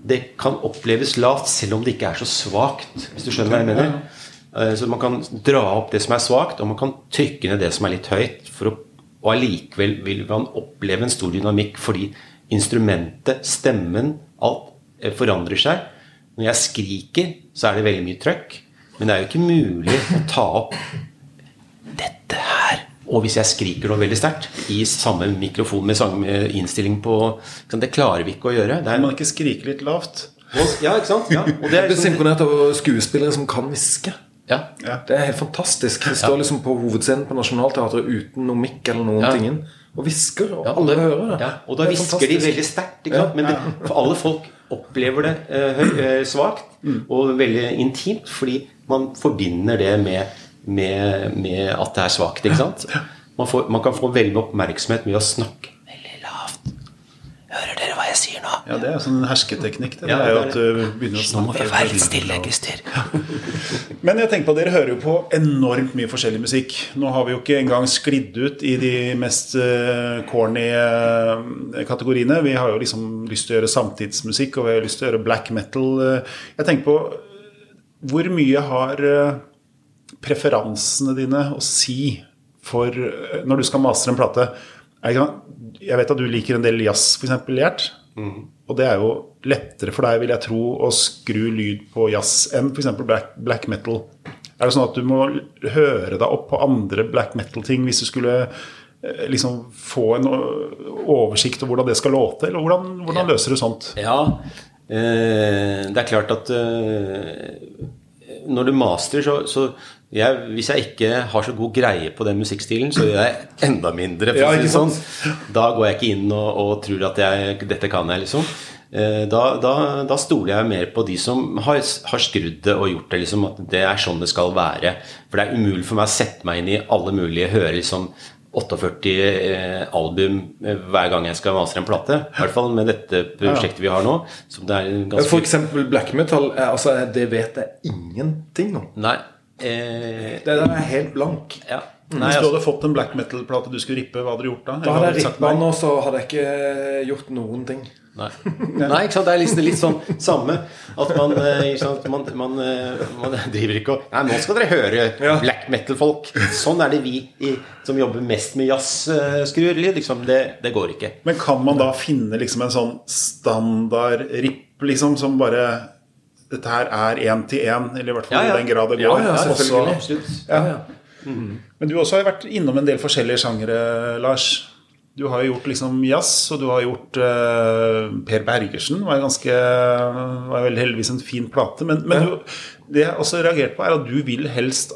det kan oppleves lavt selv om det ikke er så svakt. Hvis du skjønner hva jeg mener? Eh, så man kan dra opp det som er svakt, og man kan trykke ned det som er litt høyt. Å, og allikevel vil man oppleve en stor dynamikk fordi instrumentet, stemmen, alt eh, forandrer seg. Når jeg skriker, så er det veldig mye trøkk. Men det er jo ikke mulig å ta opp dette her Og hvis jeg skriker noe veldig sterkt i samme mikrofon med samme innstilling på Det klarer vi ikke å gjøre. Det Kan er, man ikke skrike litt lavt? ja, ikke sant? Ja, og det er liksom, imponert over skuespillere som kan hviske. ja. Det er helt fantastisk. De står liksom på hovedscenen på Nationaltheatret uten noe mikk eller noen Ja. ting. Og hvisker, og Ja, alle hører det. Ja, og da Det er hvisker de veldig sterkt. ikke sant? Men det, for alle folk opplever det eh, svakt mm. og veldig intimt, fordi man forbinder det med, med, med at det er svakt. ikke sant? Man, får, man kan få veldig oppmerksomhet med å snakke veldig lavt. Hører dere hva jeg sier nå? Ja, det er sånn hersketeknikk. Det, Ja, det er jo at du begynner å Nå må vi snakke være stille, Christer. Men jeg tenker på, dere hører jo på enormt mye forskjellig musikk. Nå har vi jo ikke engang sklidd ut i de mest eh, corny eh, kategoriene. Vi har jo liksom lyst til å gjøre samtidsmusikk, og vi har lyst til å gjøre black metal. eh. Jeg tenker på hvor mye har eh, preferansene dine å si for når du skal mastre en plate? Jeg, vet at du liker en del jazz, f.eks. Gjert. Og det er jo lettere for deg, vil jeg tro, å skru lyd på jazz enn f.eks. Black, black metal. Er det sånn at du må høre deg opp på andre black metal-ting hvis du skulle eh, liksom få en oversikt over hvordan det skal låte? Eller hvordan, hvordan løser du sånt? Ja, eh, det er klart at eh, når du master, så, så jeg, Hvis jeg ikke har så god greie på den musikkstilen, så gjør jeg enda mindre. Ja, sånn. Da går jeg ikke inn og, og tror at jeg, dette kan jeg, liksom. Eh, Da, da, da stoler jeg mer på de som har, har skrudd det og gjort det. liksom At det er sånn det skal være. For det er umulig for meg å sette meg inn i alle mulige Høre liksom 48 eh, album eh, hver gang jeg skal mastre en plate. I hvert fall med dette prosjektet vi har nå. Som det er ganske For eksempel black metal. eh, Altså, det vet jeg ingenting om. Nei. Eh, Det der er helt blank. ja. Hvis du altså, hadde fått en black metal-plate du skulle rippe, hva hadde du gjort da? Da hadde jeg rippa den, og så hadde jeg ikke gjort noen ting. Nei. nei, ikke sant. Det er liksom litt sånn samme. At man, eh, sant? Man, man, eh, man driver ikke og Nei, nå skal dere høre Ja. black metal-folk. Sånn er det vi i, som jobber mest med jazz, eh, skrur. Liksom. Det, det går ikke. Men kan man da finne liksom en sånn standard ripp liksom, som bare Dette her er én til én, eller i hvert fall Ja, ja. i den grad det går. ja, Også- selvfølgelig. Absolutt. Ja. Ja. Men du også har vært innom en del forskjellige sjangere, Lars. Du har jo gjort liksom jazz, og du har gjort uh, Per Bergersen. var ganske, var veldig heldigvis en fin plate. Men, men du, det jeg også har reagert på, er at du vil helst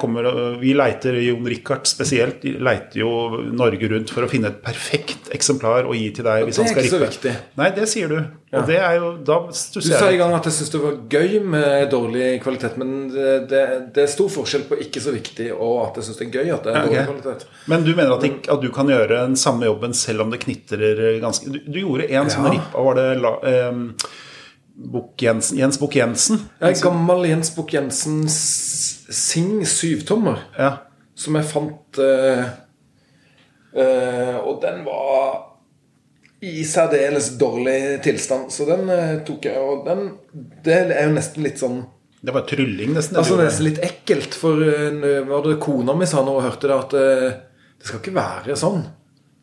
kommer, Vi leiter, Jon Richard spesielt, leiter jo Norge rundt for å finne et perfekt eksemplar å gi til deg hvis det han er skal ikke så rippe. viktig. Nei, det sier du. Og det er jo Da Du sa i gang at jeg syntes det var gøy med dårlig kvalitet, men det, det, det er stor forskjell på ikke så viktig og at jeg syns det er gøy at det er Ja, okay. dårlig kvalitet. Men du mener at, ikke, at du kan gjøre den samme jobben selv om det knitrer ganske Du, du gjorde en sånn ripp av Var det la, um, Bok Jensen, Jens Bukk Jensen? Jeg er gammel Jens Bukk Jensen S- Sing syvtommer, Ja. som jeg fant uh, uh, Og den var i særdeles dårlig tilstand, så den uh, tok jeg. Og den Det er jo nesten litt sånn Det var trylling, nesten. Altså Det nesten litt ekkelt, for var det kona mi sa nå og hørte det, at det skal ikke være sånn.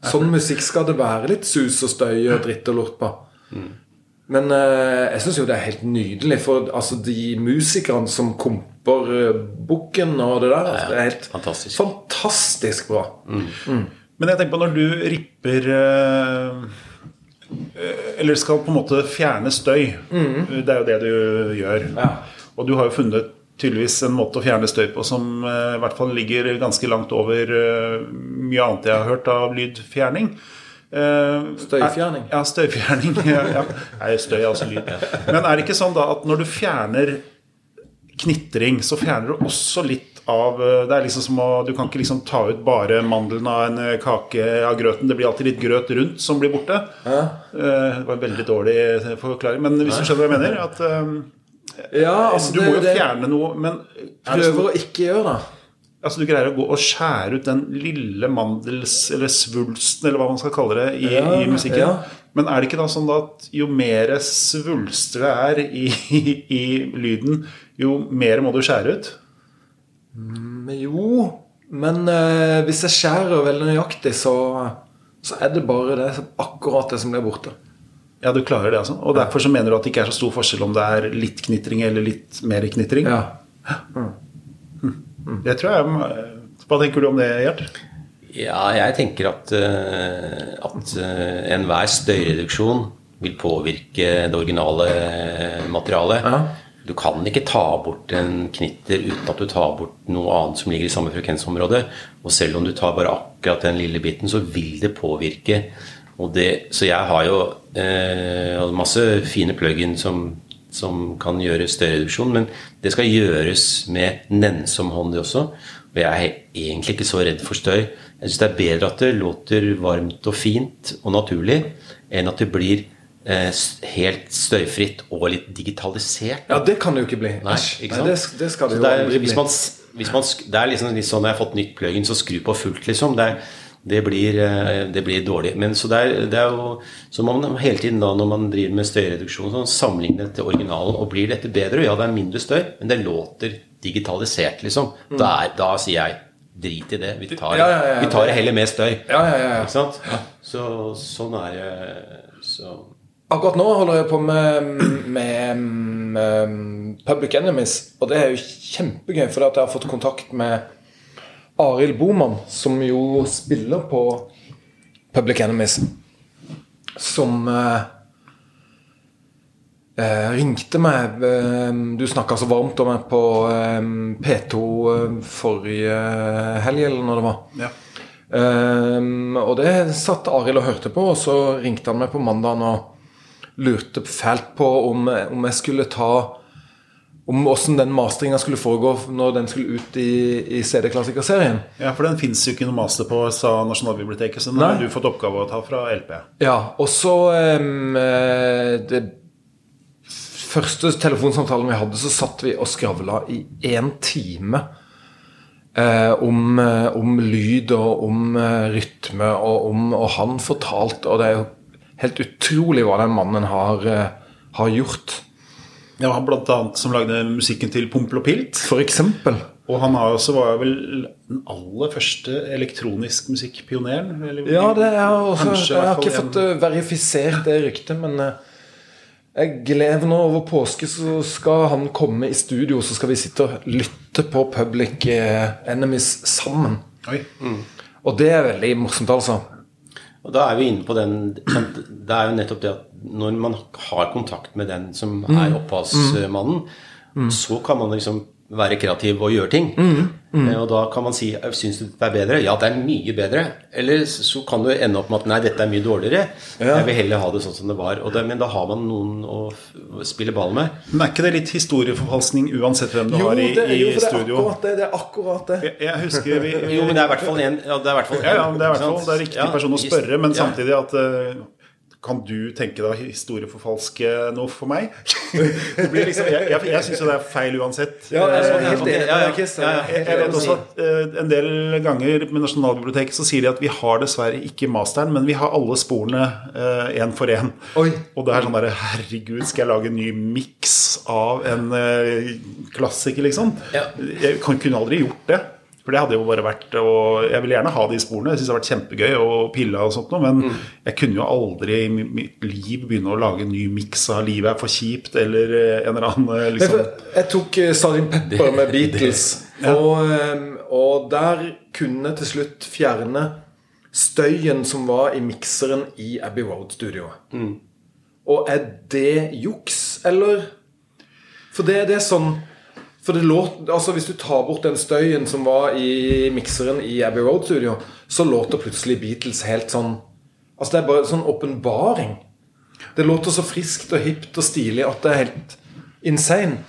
Sånn musikk skal det være litt sus og støy og dritt og lort på. Men eh, jeg syns jo det er helt nydelig, for altså de musikerne som komper uh, bukken og det der, altså, det er helt fantastisk. fantastisk bra. Men jeg tenker på når du ripper eh, eh, Eller skal på en måte fjerne støy. Det er jo det du gjør. Ja. Og du har jo funnet tydeligvis en måte å fjerne støy på som eh, i hvert fall ligger ganske langt over mye annet jeg har hørt av lydfjerning. Eh, Støyfjerning? er- Ja, støyfjerning. (laughs) ja, ja. Nei, støy er altså lyd. Men er det ikke sånn da at når du fjerner knitring, så fjerner du også litt av eh, Det er liksom som å Du kan ikke liksom ta ut bare mandelen av en eh, kake av grøten. Det blir alltid litt grøt rundt som blir borte. Ja. Eh, Det var en veldig dårlig forklaring, men hvis du skjønner hva jeg mener? At Ja, altså du må jo det, fjerne noe, men Prøver å ikke gjøre det. Altså du greier å gå og skjære ut den lille mandels... Eller svulsten, eller hva man skal kalle det, i, Ja, i musikken. ja. Men er det ikke da sånn at jo mer svulster det er i, i, (laughs) i lyden, jo mer må du skjære ut? Mm, jo, men eh, hvis jeg skjærer veldig nøyaktig, så, så er det bare det, akkurat det som blir borte. Ja, du klarer det, altså. Og derfor så mener du at det ikke er så stor forskjell om det er litt knitring eller litt mer knitring? Ja. Det tror jeg Hva tenker du om det, Gjert? Ja, jeg tenker at, eh, at eh, enhver støyreduksjon vil påvirke det originale materialet. Ja. Du kan ikke ta bort en knitter uten at du tar bort noe annet som ligger i samme frekvensområde. Og selv om du tar bare akkurat den lille biten, så vil det påvirke. Og det, så jeg har jo eh, masse fine plug-in som, som kan gjøre støyreduksjon, men det skal gjøres med nennsom hånd, også. Og jeg er egentlig ikke så redd for støy. Jeg syns det er bedre at det låter varmt og fint og naturlig, enn at det blir eh, helt støyfritt og litt digitalisert. Ja, det kan det jo ikke bli. Nei, Æsj. ikke Nei, det, det skal det jo det er, hvis man, hvis man, det er liksom litt sånn når jeg har fått nytt plugin, så skru på fullt, liksom. Det, er, det, blir, eh, det blir dårlig. Men så det er, det er jo Så man hele tiden da, når man driver med støyreduksjon, sånn, sammenligne til originalen. Og blir dette bedre? Ja, det er mindre støy, men det låter digitalisert, liksom. Da, er, da sier jeg drit i det. Vi tar, Mm. Ja, ja, ja, vi tar heller med støy. Ja, ja, ja, ja. Ikke sant? Så sånn er det. Så Akkurat nå holder jeg på med, med, med Public Enemies, og det er jo kjempegøy, for at jeg har fått kontakt med Arild Boman, som jo spiller på Public Enemies, som eh, eh, ringte meg eh, Du snakka så varmt om meg på eh, P2 eh, forrige helg, eller når det var. Ja. Ehm, og det satt Arild og hørte på, og så ringte han meg på mandagen og lurte fælt på om, om jeg skulle ta Om åssen den mastringa skulle foregå når den skulle ut i, i CD-klassikerserien. ja, for den fins jo ikke noe master på, sa Nasjonalbiblioteket, så den Nei. har du fått oppgave å ta fra LP. Ja, og så eh, Det første telefonsamtalen vi hadde, så satt vi og skravla i én time. Eh, om, eh, om lyd og om rytme, og, om, og han fortalte Og det er jo helt utrolig hva den mannen har, har gjort. Ja, han blant annet som lagde musikken til Pompel og Pilt. For eksempel. Og han har også, var vel den aller første elektronisk musikkpioneren. eller- Ja, det er også, Kanskje jeg har ikke en... fått eh, verifisert det ryktet, men eh, jeg gleder nå over påske, så skal han komme i studio, så skal vi sitte og lytte på Public eh, Enemies sammen. Oi. Og det er veldig morsomt, altså. Og da er vi inne på den Det er jo nettopp det at når man har kontakt med den som er opphavsmannen, så kan man liksom være kreativ og gjøre ting. Eh, Og da kan man si Syns du det er bedre? Ja, det er mye bedre. Eller så kan du ende opp med at nei, dette er mye dårligere. Jeg vil heller ha det sånn som det var. Og det, men da har man noen å spille ball med. Men er ikke det litt historieforfalskning uansett hvem du har i, det, i jo, det er studio? akkurat det. det, er akkurat det. Jeg, jeg husker vi, (laughs) Jo, men det er i hvert fall en ja, det er i hvert fall Ja, ja, det er det er riktig Ja, person å spørre, men ja. samtidig at eh, kan du tenke deg å historieforfalske noe for meg? (laughs) Liksom, jeg jeg, jeg syns jo det er feil uansett. Ja, jeg Eh, helt enig jeg jeg vet også at uh, en del ganger med Nasjonalbiblioteket så sier de at vi har dessverre ikke masteren, men vi har alle sporene én for én. Og det er sånn derre Herregud, skal jeg lage en ny miks av en uh, klassiker, liksom? Ja. Jeg kan, kunne aldri gjort det. For det hadde jo bare vært og Jeg ville gjerne ha de sporene. Jeg syns det har vært kjempegøy å pille og sånt noe, men Mm. jeg kunne jo aldri i mitt liv begynne å lage en ny miks av 'Livet er for kjipt' eller eh, en eller annen eh, liksom Jeg tok Sarin Sgt. Pepper med (laughs) Beatles, og, eh, og der kunne jeg til slutt fjerne støyen som var i mikseren i Abbey Road-studioet. Og er det juks, eller? For det, det er sånn For det låt, altså Hvis du tar bort den støyen som var i mikseren i Abbey Road-studio, så låter plutselig Beatles helt sånn Altså Det er bare sånn åpenbaring. Det låter så friskt og hipt og stilig at det er helt insane.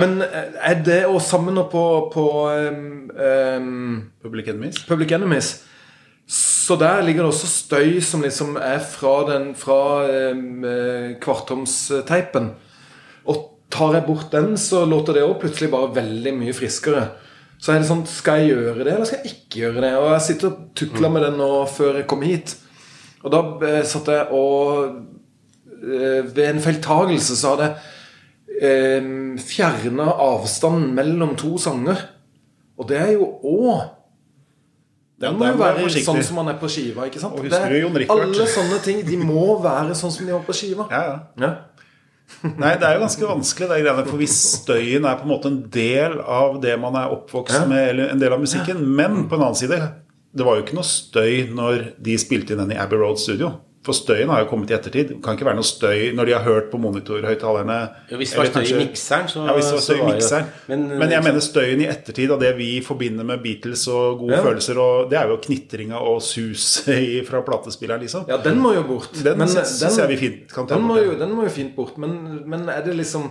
Men eh, er det og sammen nå på, på um, Public Enemies. Public Enemies Så der ligger det også støy som liksom er fra den Fra um, eh, kvartomsteipen. Og tar jeg bort den, så låter det også plutselig bare veldig mye friskere. Så er det sånn Skal jeg gjøre det, eller skal jeg ikke gjøre det? Og jeg sitter og tukler med den nå før jeg kom hit. Og da eh, satt jeg og eh, Ved en feiltagelse så hadde jeg eh, fjerna avstanden mellom to sanger. Og det er jo òg det må jo være forsiktig. sånn som man er på skiva. ikke sant? Det alle sånne ting de må være sånn som de var på skiva. Ja, ja. Ja. Nei, det er jo ganske vanskelig, de greiene, for hvis støyen er på en måte en del av det man er oppvokst med, eller en del av musikken Men på en annen side, det var jo ikke noe støy når de spilte inn den i Abbey Road Studio. For støyen har jo kommet i ettertid. Det kan ikke være noe støy når de har hørt på monitorhøyttalerne. Ja, hvis det var støy i mikseren, så ja, hvis det var støy i mikseren. Men, Men, jeg mener støyen i ettertid av det vi forbinder med Beatles og gode Ja. følelser, og det er jo knitringa og suset (laughs) fra platespilleren, liksom. Ja, den må jo bort. Den Men, syns den- jeg vi fint kan ta den må, bort. jo, den må jo fint bort. Men, men er det liksom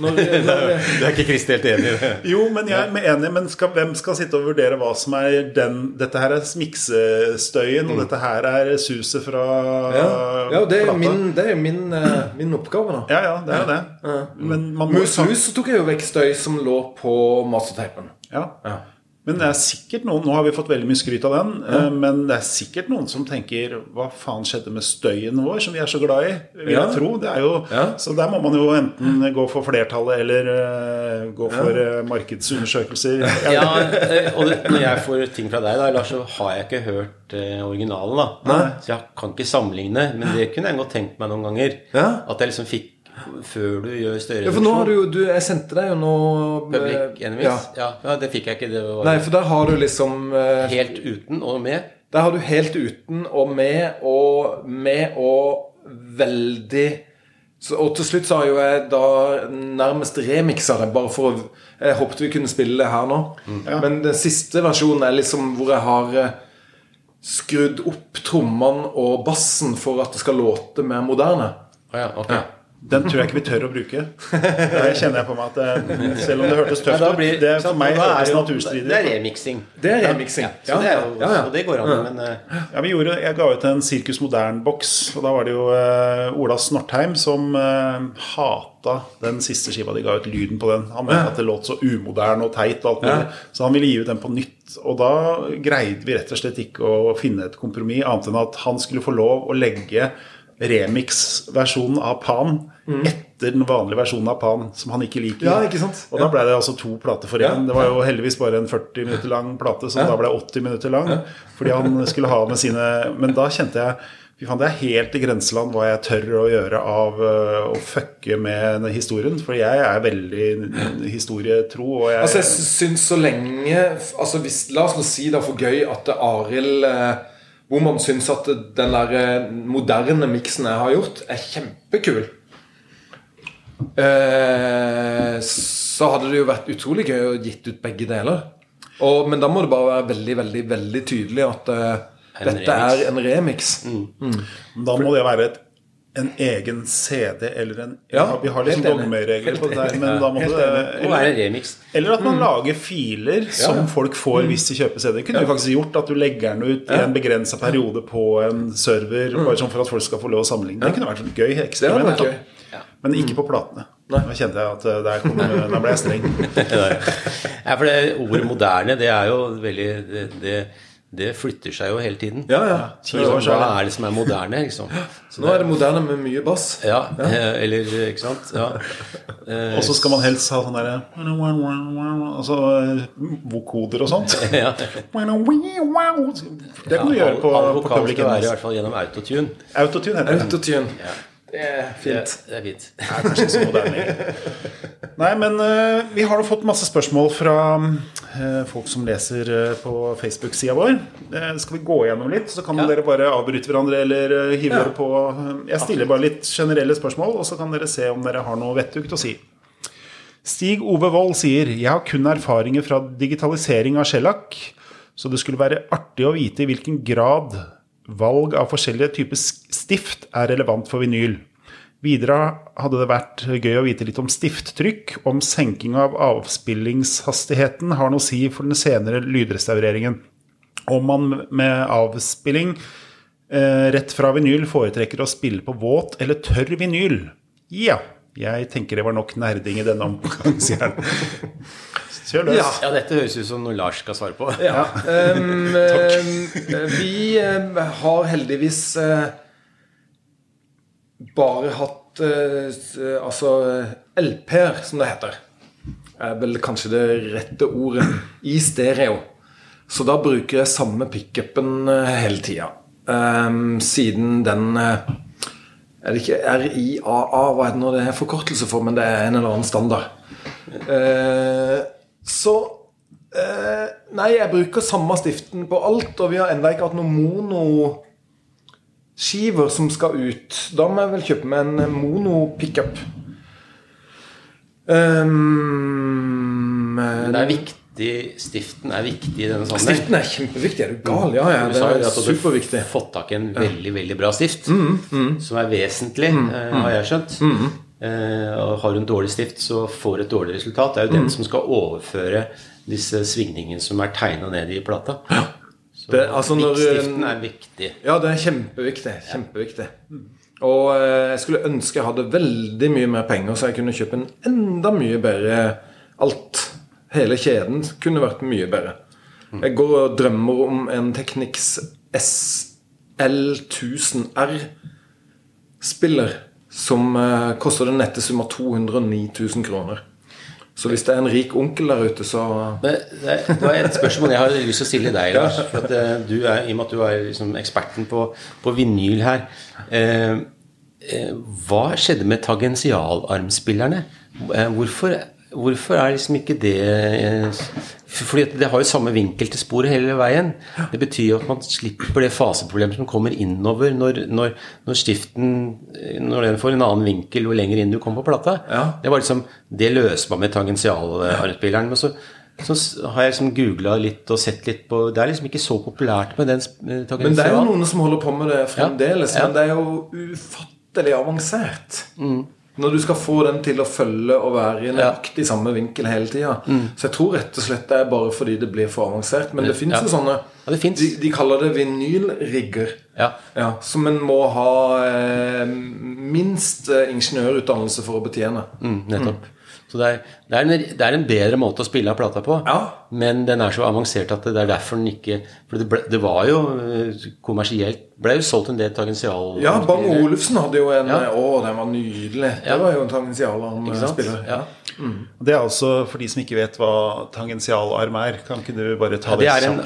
når, (laughs) når, Det er ikke Kristi helt enig i det. (laughs) Jo, men jeg er enig, men skal, hvem skal sitte og vurdere hva som er den Dette her er smiksestøyen, og dette her er suset fra ja, ja, det er jo min, det er min, eh, min oppgave, da. Ja, ja, det er jo det. Men man må Mus Mus tok jeg jo vekk støy som lå på mastertapen. Ja. Ja. Men det er sikkert noen Nå har vi fått veldig mye skryt av den, Ja. men det er sikkert noen som tenker Hva faen skjedde med støyen vår, som vi er så glad i? Vil Ja. jeg tro. Det er jo, Ja. Så der må man jo enten gå for flertallet eller uh, gå for uh, markedsundersøkelser. Ja, eh, og det, når jeg får ting fra deg, da, Lars, så har jeg ikke hørt uh, originalen. da Så jeg kan ikke sammenligne, men det kunne jeg godt tenkt meg noen ganger. Ja. At jeg liksom fikk Før du gjør større Ja, for nå har du jo du, Jeg sendte deg jo nå Public eh, Enemies. Ja. Ja. Ja, det fikk jeg ikke. Det var Nei, for der har du liksom eh, helt uten og med. Der har du helt uten og med og med og veldig så, Og til slutt så har jo jeg da nærmest remiksa det, bare for å Jeg håpet vi kunne spille det her nå. Men den siste versjonen er liksom hvor jeg har eh, skrudd opp trommene og bassen for at det skal låte mer moderne. Ah, ja, ok. Den tror jeg ikke vi tør å bruke. Det kjenner jeg på meg at det, selv om det hørtes tøft ut, Ja, det for meg er naturstridig Det er remixing. Det er remixing. Så det, er jo, ja, ja. Så det går an, men uh... Ja, vi gjorde, Jeg ga ut en Sirkus Modern-boks, og da var det jo uh, Ola Snortheim som uh, hata den siste skiva de ga ut, lyden på den. Han mente at det låt så umoderne og teit, og alt mulig. så han ville gi ut den på nytt. Og da greide vi rett og slett ikke å finne et kompromiss, annet enn at han skulle få lov å legge remix-versjonen av Pan etter den vanlige versjonen av Pan, som han ikke liker. Ja, ikke sant? Og da ble det altså to plater for én. Det var jo heldigvis bare en 40 minutter lang plate, som da ble 80 minutter lang. Fordi han skulle ha med sine Men da kjente jeg det er helt i grenseland hva jeg tør å gjøre av øh, å fucke med historien. For jeg er veldig historietro. Og jeg, Altså, jeg syns så lenge altså hvis, La oss nå si det er for gøy at Arild eh, Hvor man syns at den der eh, moderne miksen jeg har gjort, er kjempekul. Eh, så hadde det jo vært utrolig gøy å gitt ut begge deler. Og, men da må det bare være veldig, veldig, veldig tydelig at eh, dette remix. er en remix. da må det være et, en egen CD eller en Ja, Vi har liksom dogmeregler på det der, (laughs) men da må Helt det må være en remix. Eller at man lager filer som Ja. folk får hvis de kjøper CD. Det kunne du faktisk gjort at du legger den ut i en begrensa periode på en server, bare sånn for at folk skal få lov å sammenligne. Det kunne vært sånn gøy eksperiment. vært da. gøy. Men ikke på platene. Da kjente jeg at eh, der, kom, der ble jeg streng. (laughs) Ja, for det ordet moderne, det er jo veldig Det, det, det flytter seg jo hele tiden. Ja, ja. Ti Hva er det som er moderne, liksom? Så (laughs) nå er det moderne med mye bass. Ja, ja. (laughs) eller Ikke sant? Ja. (laughs) Og så skal man helst ha sånn derre Altså vokoder og sånt. ja. Det kan du gjøre på, All på Public skal være i hvert fall gjennom autotune. Autotune heter det. Autotune. Det er fint. det er fint. Det er kanskje ikke så moderne lenger. Nei, men eh, vi har jo fått masse spørsmål fra folk som leser eh, på Facebook-sida vår. Eh, skal vi gå gjennom litt, så kan Ja. dere bare avbryte hverandre eller eh, hive Ja. dere på eh, Jeg stiller bare litt generelle spørsmål, og så kan dere se om dere har noe vettugt å si. Stig Ove Wold sier Jeg har kun erfaringer fra digitalisering av Shellac, så det skulle være artig å vite i hvilken grad valg av forskjellige typer stift er relevant for vinyl. Videre hadde det vært gøy å vite litt om stifttrykk, om senking av avspillingshastigheten har noe å si for den senere lydrestaureringen. Om man med avspilling eh, rett fra vinyl foretrekker å spille på våt eller tørr vinyl. Ja, jeg tenker det var nok nerding i denne omgang, sier han. Kjør løs. Ja. Ja, dette høres ut som noe Lars skal svare på. Ja. Um, (laughs) vi um, har heldigvis uh, bare hatt uh, altså LP-er, som det heter. Er vel kanskje det rette ordet. I stereo. Så da bruker jeg samme pickupen uh, hele tida. Um, siden den uh, Er det ikke RIAA, hva er det nå det er forkortelse for, men det er en eller annen standard. Uh, så uh, Nei, jeg bruker samme stiften på alt, og vi har ennå ikke hatt noen monoskiver som skal ut. Da må jeg vel kjøpe meg en mono-pickup. Um, Men det er viktig Stiften er viktig i denne sammenheng. Stiften er kjempeviktig. Er du gal? Ja, ja, det er superviktig. du har fått tak i en veldig veldig bra stift, Mm, som er vesentlig, mm, har jeg skjønt. Eh, og har du en dårlig stift, så får du et dårlig resultat. Det er jo Mm. den som skal overføre disse svingningene som er tegna ned i plata. Så Det- altså når- stiften er viktig. Ja, det er kjempeviktig. Kjempeviktig. Og eh, jeg skulle ønske jeg hadde veldig mye mer penger, så jeg kunne kjøpe en enda mye bedre Alt. Hele kjeden kunne vært mye bedre. Jeg går og drømmer om en Technics SL1000R-spiller som eh, koster den nette sum av 209 000 kroner. Så hvis det er en rik onkel der ute, så det det var et spørsmål jeg har lyst til å stille deg, Lars. For at eh, du er, I og med at du er liksom eksperten på, på vinyl her eh, eh, Hva skjedde med tangentialarmspillerne? Eh, hvorfor, hvorfor er liksom ikke det Fordi det har jo samme vinkel til sporet hele veien. Det betyr jo at man slipper det faseproblemet som kommer innover når, når, når stiften Når den får en annen vinkel jo lenger inn du kommer på plata. Ja. Det var liksom, det løser man med tangentialarmspilleren. Men så, så har jeg liksom googla litt og sett litt på Det er liksom ikke så populært med den sp- eh, Men det er jo noen som holder på med det fremdeles. Ja, ja. Men det er jo ufattelig avansert. Mm. Når du skal få den til å følge og være i nøyaktig samme vinkel hele tida. Mm. Så jeg tror rett og slett det er bare fordi det blir for avansert. Men det fins jo sånne Ja, det de, de kaller det vinylrigger. Ja. Ja, som en må ha eh, minst eh, ingeniørutdannelse for å betjene. Mm, nettopp. Så det er, det, er en, det er en bedre måte å spille av plata på. Ja. Men den er så avansert at det er derfor den ikke For det, ble, det var jo eh, kommersielt ble jo solgt en del tangensial Ja, Bang Olufsen hadde jo en Ja. eh, Å, den var nydelig. Ja. Det var jo en tangensial han spiller. Ja. Det er altså for de som ikke vet hva tangensialarm er. Kan ikke du bare ta det, Det er en,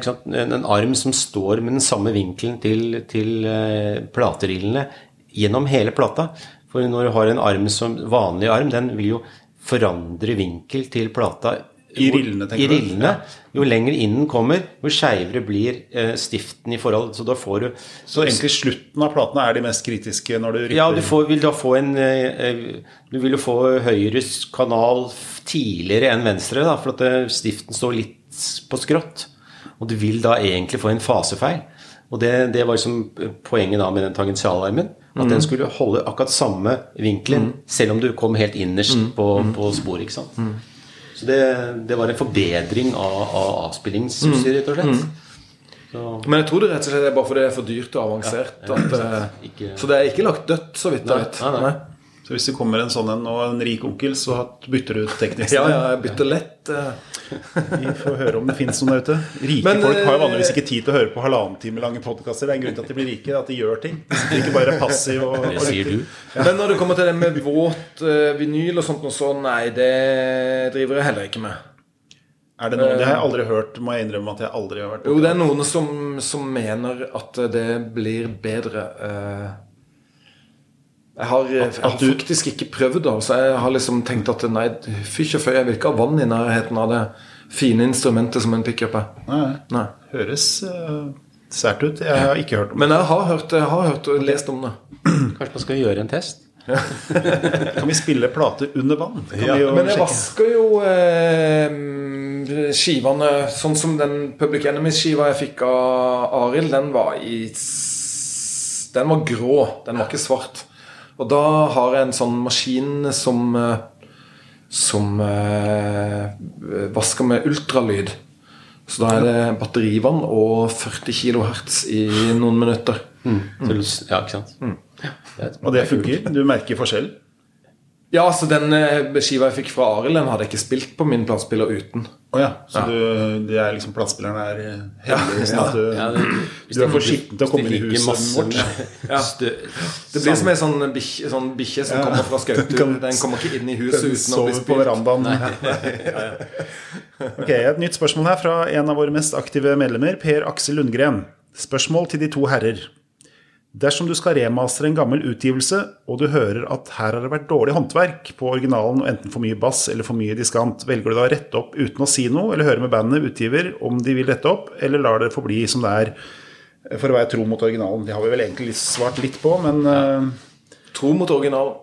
kjapt? en, en, en arm som står med den samme vinkelen til, til uh, platerillene gjennom hele plata. For når du har en arm som vanlig arm, den vil jo forandre vinkel til plata. I rillene, tenker I rillene. Jo lenger inn den kommer, jo skeivere blir eh, stiften i forhold. Så da får du Så egentlig slutten av platene er de mest kritiske når du rykker Ja, du får, vil da få en eh, eh, Du vil jo få høyres kanal tidligere enn venstre, da, for at eh, stiften står litt på skrått. Og du vil da egentlig få en fasefeil. Og det, det var liksom poenget da med den tangentialarmen. At den skulle holde akkurat samme vinkelen, selv om du kom helt innerst på, på sporet. ikke sant? Så det, det var en forbedring av, av avspillingsutstyret, rett og slett. Så, Men jeg tror det rett og slett er bare fordi det er for dyrt og avansert. Ja, at, ikke eh, Ikke- Så det er ikke lagt dødt, så vidt jeg vet. nei, nei. Så hvis det kommer en sånn en og en rik onkel, så bytter du ut teknisk? Ja, ja, jeg bytter lett. eh. Vi får høre om det fins noen der ute. Rike Men, folk har jo eh, vanligvis ikke tid til å høre på halvannen time lange podkaster. Det er en grunn til at de blir rike, at de gjør ting. De ikke bare passive og, det sier du. du. Men når det kommer til det med våt eh, vinyl og sånt, og så, nei, det driver jeg heller ikke med. Er det noen, det har jeg aldri hørt, må jeg innrømme at jeg aldri har vært Jo, det er noen som, som mener at det blir bedre. eh. Jeg har, jeg har du- faktisk ikke prøvd det. Så jeg har liksom tenkt at nei, fysj og føy, jeg vil ikke ha vann i nærheten av det fine instrumentet som en pickup er. Nei, Nei. høres uh, sært ut. Jeg har ikke hørt om det. Men jeg har hørt, jeg har hørt og lest om det. (clears throat) Kanskje man skal gjøre en test? (laughs) Kan vi spille plate under vann? Kan vi jo Men jeg sjekke? vasker jo eh, skivene Sånn som den Public Enemies-skiva jeg fikk av Arild, den var i Den var grå. Den var ikke svart. Og da har jeg en sånn maskin som eh, Som eh, vasker med ultralyd. Så da er det batterivann og 40 kHz i noen minutter. Mm. Mm. ja, ikke sant? Det er- Og det funker? Du merker forskjell? Ja, så den eh, skiva jeg fikk fra Arild, den hadde jeg ikke spilt på min platespiller uten. Oh, ja. Så Du, det er liksom platespilleren er eh, heldig Ja, at du, Ja, det- du er for skitten til å komme inn i huset masse vårt. (laughs) Ja. stø- Det blir som ei sånn bikkje sånn bikkje som Ja. kommer fra (laughs) Skautur. Den kommer ikke inn i huset Den uten å bli sover på verandaen. (laughs) ok, Et nytt spørsmål her fra en av våre mest aktive medlemmer, Per Aksel Lundgren. Spørsmål til de to herrer. Dersom du skal remastere en gammel utgivelse, og du hører at her har det vært dårlig håndverk på originalen og enten for mye bass eller for mye diskant, velger du da å rette opp uten å si noe, eller høre med bandet utgiver om de vil rette opp, eller lar det forbli som det er for å være tro mot originalen? Det har vi vel egentlig svart litt på, men uh, Tro mot originalen.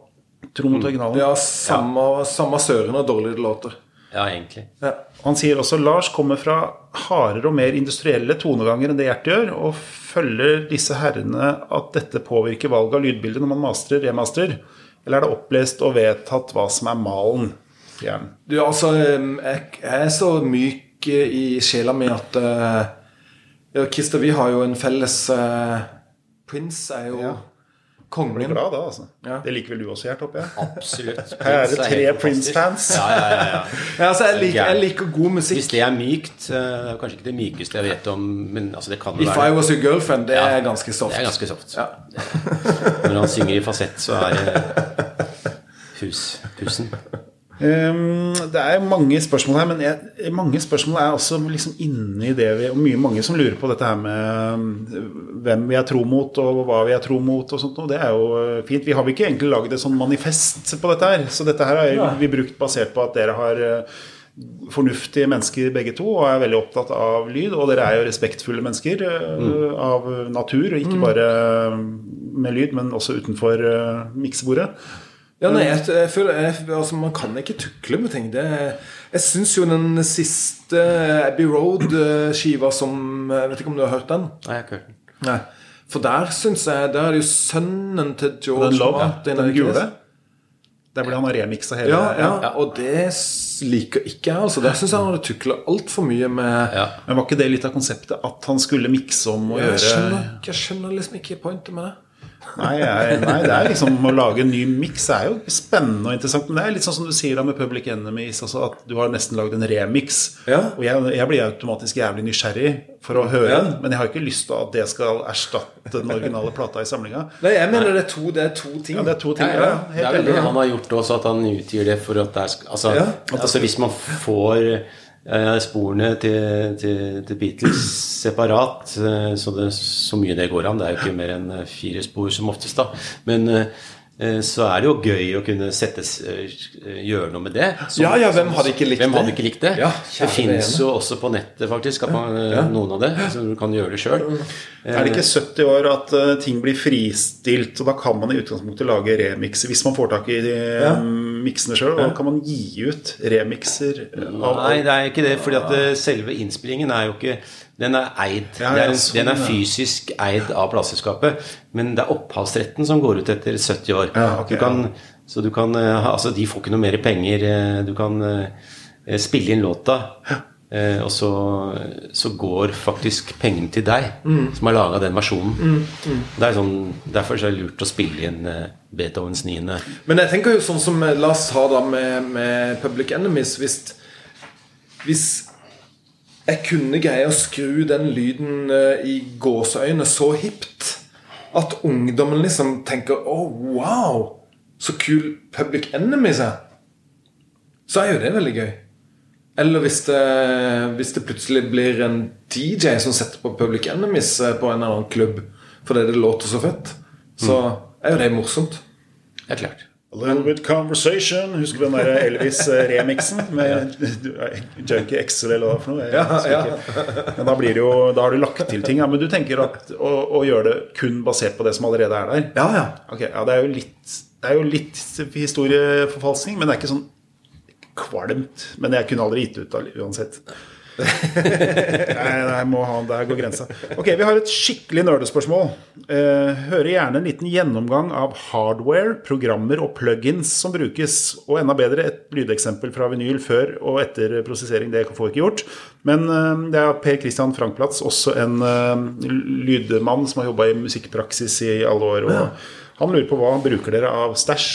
tro mot originalen. Ja, samme, samme søren og dårlig det låter. Ja, egentlig. Ja. Han sier også Lars kommer fra hardere og mer industrielle toneganger enn det Gjert gjør, og følger disse herrene at dette påvirker valget av lydbilde når man mastrer, remasterer? Eller er det opplest og vedtatt hva som er malen? sier. Du, altså, jeg, jeg er så myk i sjela mi at uh, ja, Christer, vi har jo en felles uh, Prince er jo Ja. Blir kongen. glad da, altså. Ja. Det liker vel du også, Gjert, håper jeg? Absolutt. (laughs) Her er det tre. Prince-fans. Ja, ja, ja, ja. (laughs) Ja, altså, jeg, liker, jeg liker god Hvis det er mykt eh, Det er kanskje ikke det mykeste jeg vet om, men altså det kan If I Was Your Girlfriend, det Ja. er ganske soft. Det er ganske soft. Ja. Når han synger i fasett, så er det (laughs) hus, husen. Um, det er mange spørsmål her, men jeg, mange spørsmål er også liksom inne i det vi Og mye mange som lurer på dette her med um, hvem vi er tro mot, og hva vi er tro mot, og sånt. Og det er jo uh, fint. Vi har vel ikke egentlig laget et sånn manifest på dette her, så dette her har vi brukt basert på at dere har uh, fornuftige mennesker begge to og er veldig opptatt av lyd. Og dere er jo respektfulle mennesker mm. av natur, og ikke bare uh, med lyd, men også utenfor miksebordet. Ja, nei, jeg, jeg føler jeg, altså, Man kan ikke tukle med ting. Det, jeg syns jo den siste Abbey Road-skiva som Jeg vet ikke om du har hørt den? Nei, jeg har ikke hørt den. Nei. For der syns jeg Der er det jo sønnen til George Den love, Martin. den gule. Der ble han remiksa hele Ja, ja, og det liker ikke jeg. altså Der syns jeg han hadde tukla altfor mye med Ja. Men var ikke det litt av konseptet? At han skulle mikse om og jeg, gjøre skjønner, jeg skjønner liksom ikke pointet med det. Nei, jeg, nei, det er liksom å lage en ny miks er jo spennende og interessant. Men det er litt sånn som du sier da med Public Enemies, altså at du har nesten lagd en remix. Ja. Og jeg, jeg blir automatisk jævlig nysgjerrig for å høre Ja. den, men jeg har ikke lyst til at det skal erstatte den originale plata i samlinga. Nei, jeg mener det er to, det er to ting. Ja, det er to ting. Ja, Det er vel det han har gjort også, at han utgir det for at det er Altså, Ja. altså hvis man får sporene til, til, til Beatles separat, eh, så, det, så mye det går an Det er jo ikke mer enn eh, fire spor som oftest, da. Men eh, eh, så er det jo gøy å kunne settes, eh, gjøre noe med det. Som- Ja, ja, hvem hadde ikke likt hvem det? hadde ikke likt det? Ja, det fins jo også på nettet, faktisk, at man, ja. noen av det. Så du kan gjøre det sjøl. Er det ikke 70 år at eh, ting blir fristilt, og da kan man i utgangspunktet lage remix hvis man får tak i de Ja. Miksene sjøl? Og kan man gi ut remixer av Nei, det er ikke det. fordi at eh, selve innspillingen er jo ikke Den er eid. Ja, ja, sånn, den er fysisk eid av plateselskapet. Men det er opphavsretten som går ut etter 70 år. Ja, okay, du kan, Så du kan eh, Altså, de får ikke noe mer penger. eh, Du kan spille inn låta. eh, Og så, så går faktisk pengene til deg, Mm. som har laga den versjonen. Det er sånn, derfor er det lurt å spille inn eh, Beethovens 9. Men jeg tenker jo sånn som Lars har da med, med Public Enemies Hvis, hvis jeg kunne greie å skru den lyden eh, i gåseøyne så hipt at ungdommen liksom tenker Å, wow! Så kul Public Enemies er. Så er jo det veldig gøy. Eller hvis det, hvis det plutselig blir en DJ som setter på Public Enemies eh, på en eller annen klubb fordi det låter så fett, så er jo det morsomt. Er klart. A little bit conversation. Husker du den der Elvis-remixen (laughs) med Junkie XL eller hva for noe? Ja, ja. Men da, blir det jo, da har du lagt til ting. Ja. Men du tenker at å, å gjøre det kun basert på det som allerede er der? Ja, ja. Okay, ja, det er jo litt, det er jo litt historieforfalskning, men det er ikke sånn kvalmt. Men jeg kunne aldri gitt ut uansett. Nei, nei, må ha, der går grensa. Ok, Vi har et skikkelig nerdespørsmål. Eh, hører gjerne en liten gjennomgang av hardware, programmer og plugins som brukes. Og enda bedre et lydeksempel fra vinyl før og etter prosessering. Det får vi ikke gjort. Men eh, det er Per Christian Frankplatz, også en eh, lydmann som har jobba i musikkpraksis i alle år. Og han lurer på hva bruker dere av stæsj?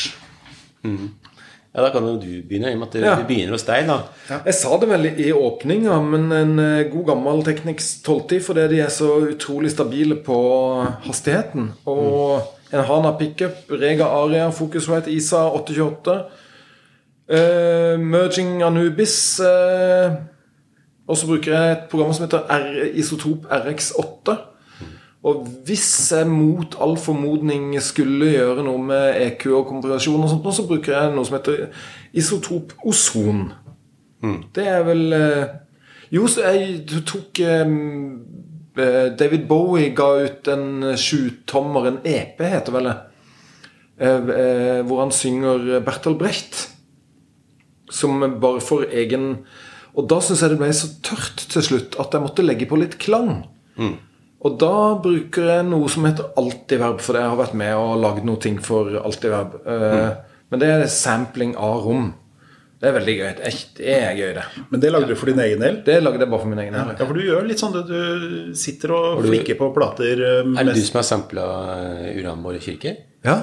Ja, Da kan jo du begynne, i og med at Ja. du begynner hos deg. da Jeg sa det vel i åpninga, men en eh, god gammel Technics 1210 fordi de er så utrolig stabile på hastigheten. Og en Hana pickup, Rega Aria, Focusrite ISA 828. uh, merging Anubis. uh, og så bruker jeg et program som heter R Isotop RX8. Og hvis jeg mot all formodning skulle gjøre noe med EQ og kompresjon, og sånt, så bruker jeg noe som heter isotop ozon. Det er vel eh, Jo, så jeg tok eh, eh, David Bowie ga ut en sjutommer, en EP heter vel det, hvor han synger Bertolt Brecht. Som bare for egen Og da syns jeg det ble så tørt til slutt at jeg måtte legge på litt klang. Og da bruker jeg noe som heter alltidverb, for jeg har vært med og lagd noe ting for alltidverb. Mm. Men det er sampling av rom. Det er veldig gøy. Det er, gøy, det. Men det lagde du for din egen del? Det lagde jeg bare for min egen del. Ja, for du gjør litt sånn du, du sitter og du- flikker på plater eh, Er det du som har sampla Uranborg kirke? Ja.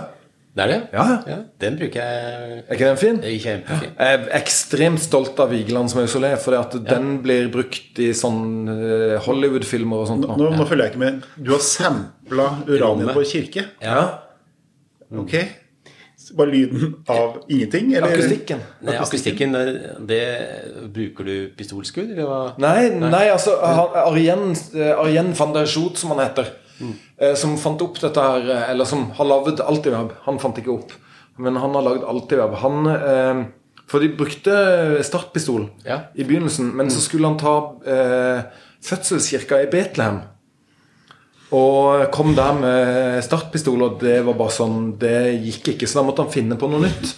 Det er det? Ja. Den bruker jeg Er ikke den fin? Er kjempefin. Jeg er ekstremt stolt av Vigelands mausolé, for ja. den blir brukt i sånn eh, Hollywood-filmer og sånt. Nå, nå følger jeg ikke med. Du har sampla Uranienborg kirke? Ja. Ok. Var Bare lyden av ingenting? Eller? Akustikken. Nei, akustikken, det Bruker du pistolskudd, eller hva? Nei, nei, altså Arjen, eh, Arjen van der Schoot, som han heter, eh, som fant opp dette her eh, Eller som har lagd Altiweb. Han fant ikke opp, men han har lagd Altiweb. Han eh, For de brukte startpistol Ja. i begynnelsen, men så skulle han ta eh, fødselskirka i Betlehem. Og kom der med startpistol, og det var bare sånn Det gikk ikke, så da måtte han finne på noe nytt.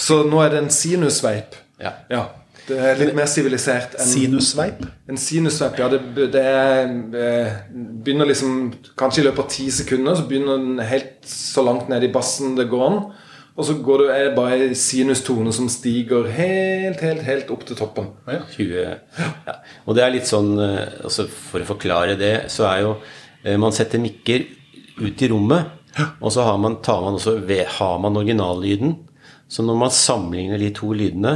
Så nå er det en sinusveip. Ja. Ja, Det er litt mer sivilisert enn Sinussveip? en sinusveip. Ja, det, det er, eh, begynner liksom Kanskje i løpet av ti sekunder så begynner den helt så langt ned i bassen det går an. Og så går det, bare en sinustone som stiger helt, helt, helt opp til toppen. 20 ja. Og det er litt sånn eh, altså For å forklare det, så er jo eh, Man setter mikker ut i rommet, og så har man, tar man også har man originallyden. Så når man sammenligner de to lydene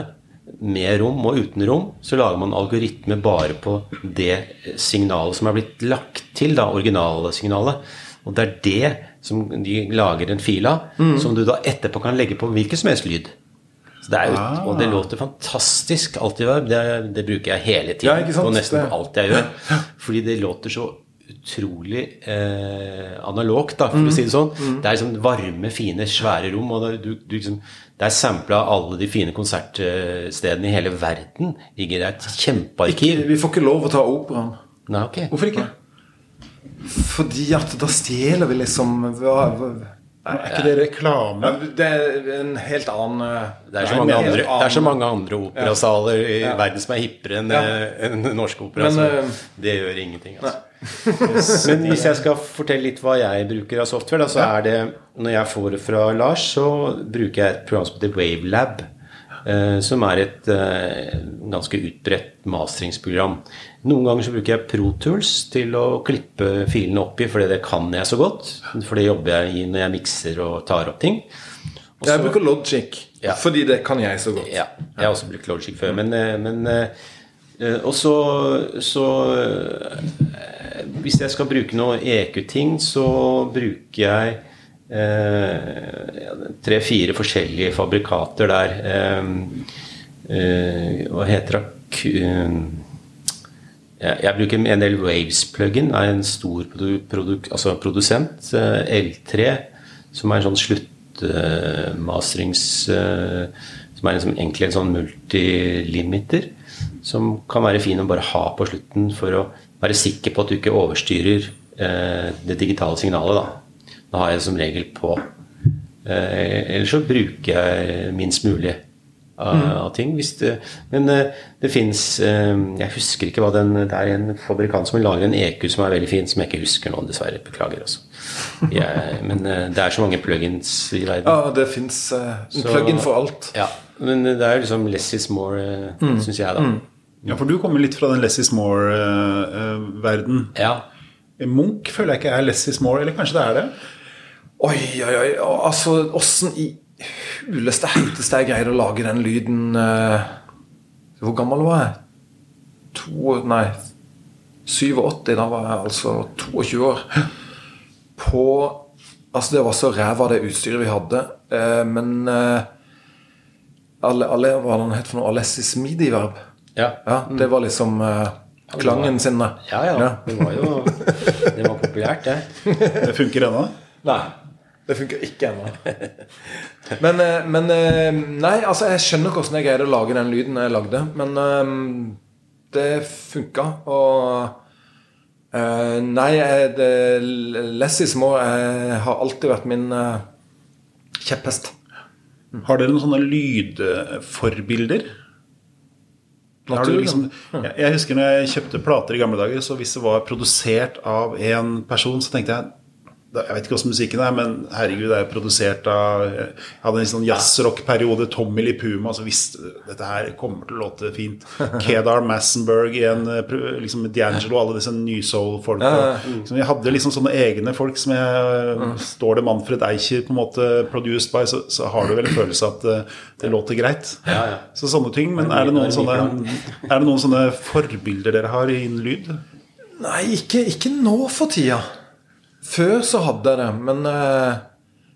med rom og uten rom, så lager man algoritme bare på det signalet som er blitt lagt til, da, originalsignalet. Og det er det som de lager en fil av, som du da etterpå kan legge på hvilken som helst lyd. Så det er jo, Ah. Og det låter fantastisk. Alltid, det, det bruker jeg hele Ja, tiden. sant? på nesten på alt jeg gjør. Fordi det låter så utrolig eh, analogt, da, for Mm. å si det sånn. Det er liksom varme, fine, svære rom. og du, du liksom, det er sampla alle de fine konsertstedene i hele verden. Ligger det et kjempearkiv. Vi får ikke lov å ta operaen. Nei, ok. Hvorfor ikke? Fordi at da stjeler vi liksom hva, hva, Er ikke det reklame? Det er en helt annen eh, Det er, så mange andre, det er så mange andre operasaler i verden som er hippere enn Ja. en enn norsk opera. Men, så eh, det gjør ingenting. Altså. Men hvis jeg skal fortelle litt hva jeg bruker av software, da, så er det Når jeg får det fra Lars, så bruker jeg et program som heter Wavelab. eh, Som er et eh, ganske utbredt masteringsprogram. Noen ganger så bruker jeg ProTools til å klippe filene opp i, fordi det kan jeg så godt. For det jobber jeg i når jeg mikser og tar opp ting. Også, Jeg bruker Logic, Ja. fordi det kan jeg så godt. ja, jeg har også brukt Logic før, men, eh, men eh, eh, Og så, så Hvis jeg skal bruke noe EQ-ting, så bruker jeg eh, tre-fire forskjellige fabrikater der. Eh, eh, hva heter det? Eh, jeg, bruker en del Waves-plugin. er en stor produ produ altså produsent. eh, L3, som er en sånn sluttmasterings... Som er en, som egentlig en sånn multilimiter. Som kan være fin å bare ha på slutten for å være sikker på at du ikke overstyrer eh, det digitale signalet. Da, da har jeg som regel på. Eh, ellers så bruker jeg minst mulig av, av ting. Det, men eh, det fins Jeg husker ikke hva den Det er en fabrikant som lager en EQ som er veldig fin, som jeg ikke husker nå, dessverre. Beklager. Altså. Jeg, men eh, det er så mange plugins i verden. Ja, det fins en plugin for alt. Ja, men det er liksom less is more, mm. syns jeg, da. Ja, for du kommer litt fra den less is more-verden. Ja. Munch føler jeg ikke er less is more, eller kanskje det er det? Oi, oi, oi. Altså, åssen i huleste heiteste jeg greier å lage den lyden uh, Hvor gammel var jeg? To Nei. 87. Da var jeg altså 22 år. På Altså, det var så ræva, det utstyret vi hadde. Uh, men uh, alle, alle, Hva var det han het for noe? Alessis midi-verb. Ja. Ja, det var liksom uh, klangen sin. da. Ja, ja. Det var jo det var populært det. (laughs) Det funker ennå. Nei. Det funker ikke ennå. (laughs) Men, eh, men eh, Nei, altså, jeg skjønner hvordan jeg greide å lage den lyden jeg lagde. Men det funka. Og eh, Nei, det, Less is more har alltid vært min kjepphest. Har dere noen sånne lydforbilder? Naturlig. liksom, jeg, jeg husker når jeg kjøpte plater i gamle dager, så hvis det var produsert av en person, så tenkte jeg jeg vet ikke hvordan musikken er, men herregud, det er produsert av Jeg hadde en sånn jazzrock-periode. Tommy Lee Puma. Så visste dette her kommer til å låte fint. (laughs) Kedar Massenberg igjen. Liksom D'Angelo, alle disse nysoul-folka. Liksom, jeg hadde liksom sånne egne folk som jeg Står det Manfred Eicher på en måte produced by, så, så har du vel en følelse at eh, det låter greit. Ja, ja. Så sånne ting. Men er det noen sånne, (laughs) er det noen sånne forbilder dere har innen lyd? Nei, ikke, ikke nå for tida. Før så hadde jeg det, men eh,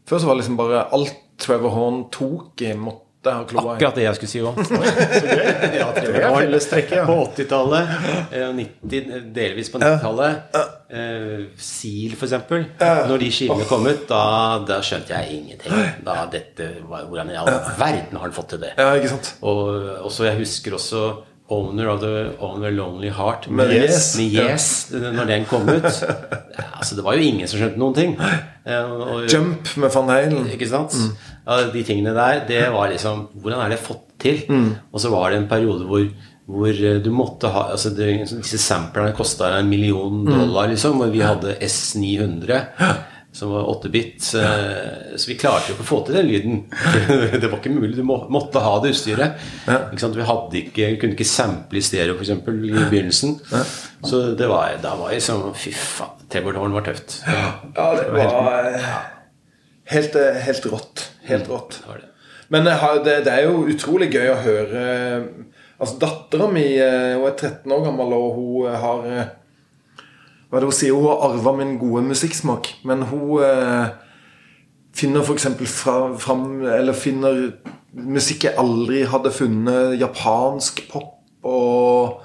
før så var det liksom bare alt Trevor Horn tok i, måtte jeg ha kloa i. Akkurat det jeg skulle si òg. (laughs) Det fellestrekket, ja. På 80-tallet, eh, 90, delvis på 90-tallet. Eh, Seal, eksempel. Når de skivene kom ut, da, da skjønte jeg ingenting. Da, dette, hvordan i all verden har han fått til det? Ja, ikke sant? Og også, jeg husker også Owner of the Owner Lonely Heart Med Yes. med yes når den kom ut. (laughs) Altså, det var jo ingen som skjønte noen ting. Eh, og- Jump med Van Halen. ikke sant? Ja, de tingene der, det var liksom Hvordan er det fått til? Og så var det en periode hvor, hvor eh, du måtte ha altså det, Disse samplerne kosta en million dollar, liksom, Hvor vi hadde S900. Som var 8-bit. eh, Så vi klarte jo ikke å få til den lyden. (laughs) Det var ikke mulig. Du må, måtte ha det utstyret. Vi hadde ikke, vi kunne ikke sample i stereo eksempel, i begynnelsen. Så det var, da var jeg sånn Fy faen, Trebortårn var tøft. Ja, det var eh, helt, eh, helt rått. Helt rått. Det det. Men det, det er jo utrolig gøy å høre Altså Dattera mi eh, hun er 13 år gammel, og hun eh, har eh, Hva er det hun sier? Hun har arva min gode musikksmak. Men hun eh, finner f.eks. Fra, fram Eller finner musikk jeg aldri hadde funnet. Japansk pop og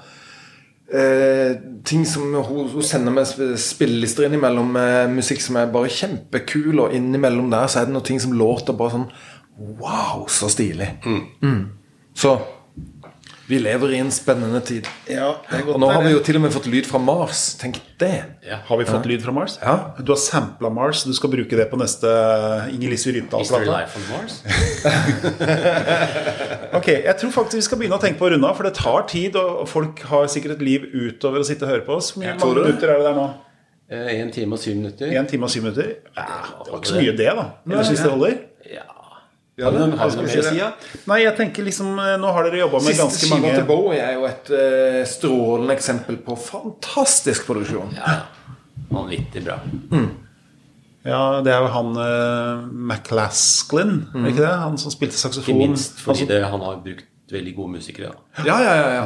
eh, ting som hun, hun sender meg sp- spillelister innimellom med musikk som er bare kjempekul, og innimellom der så er det noen ting som låter bare sånn Wow, så stilig. Mm. Så vi lever i en spennende tid. Ja, det er Og nå har vi jo til og med fått lyd fra Mars. Tenk det. Ja. Har vi fått lyd fra Mars? Ja. Du har sampla Mars. Du skal bruke det på neste Inger Lise Is there Rypdal-plate. life on Mars? (laughs) Ok, jeg tror faktisk vi skal begynne å tenke på å runde av, for det tar tid, og folk har sikkert et liv utover å sitte og høre på oss. Hvor mange minutter er det der nå? Én En time og syv minutter. En time og syv minutter? Ja, det var ikke så mye det, da. Eller syns det holder? Ja. Har du noe har du si. Nei, jeg tenker liksom eh, Nå har dere jobba med Siste ganske skiva mange til Boe er jo et uh, strålende eksempel på fantastisk produksjon. ja. Vanvittig bra. Ja, det er jo han uh, McLasklin, det ikke det? Han som spilte Ikke saksofon. minst fordi Altså, det, han har brukt veldig gode musikere. Da. Ja, ja, ja. ja.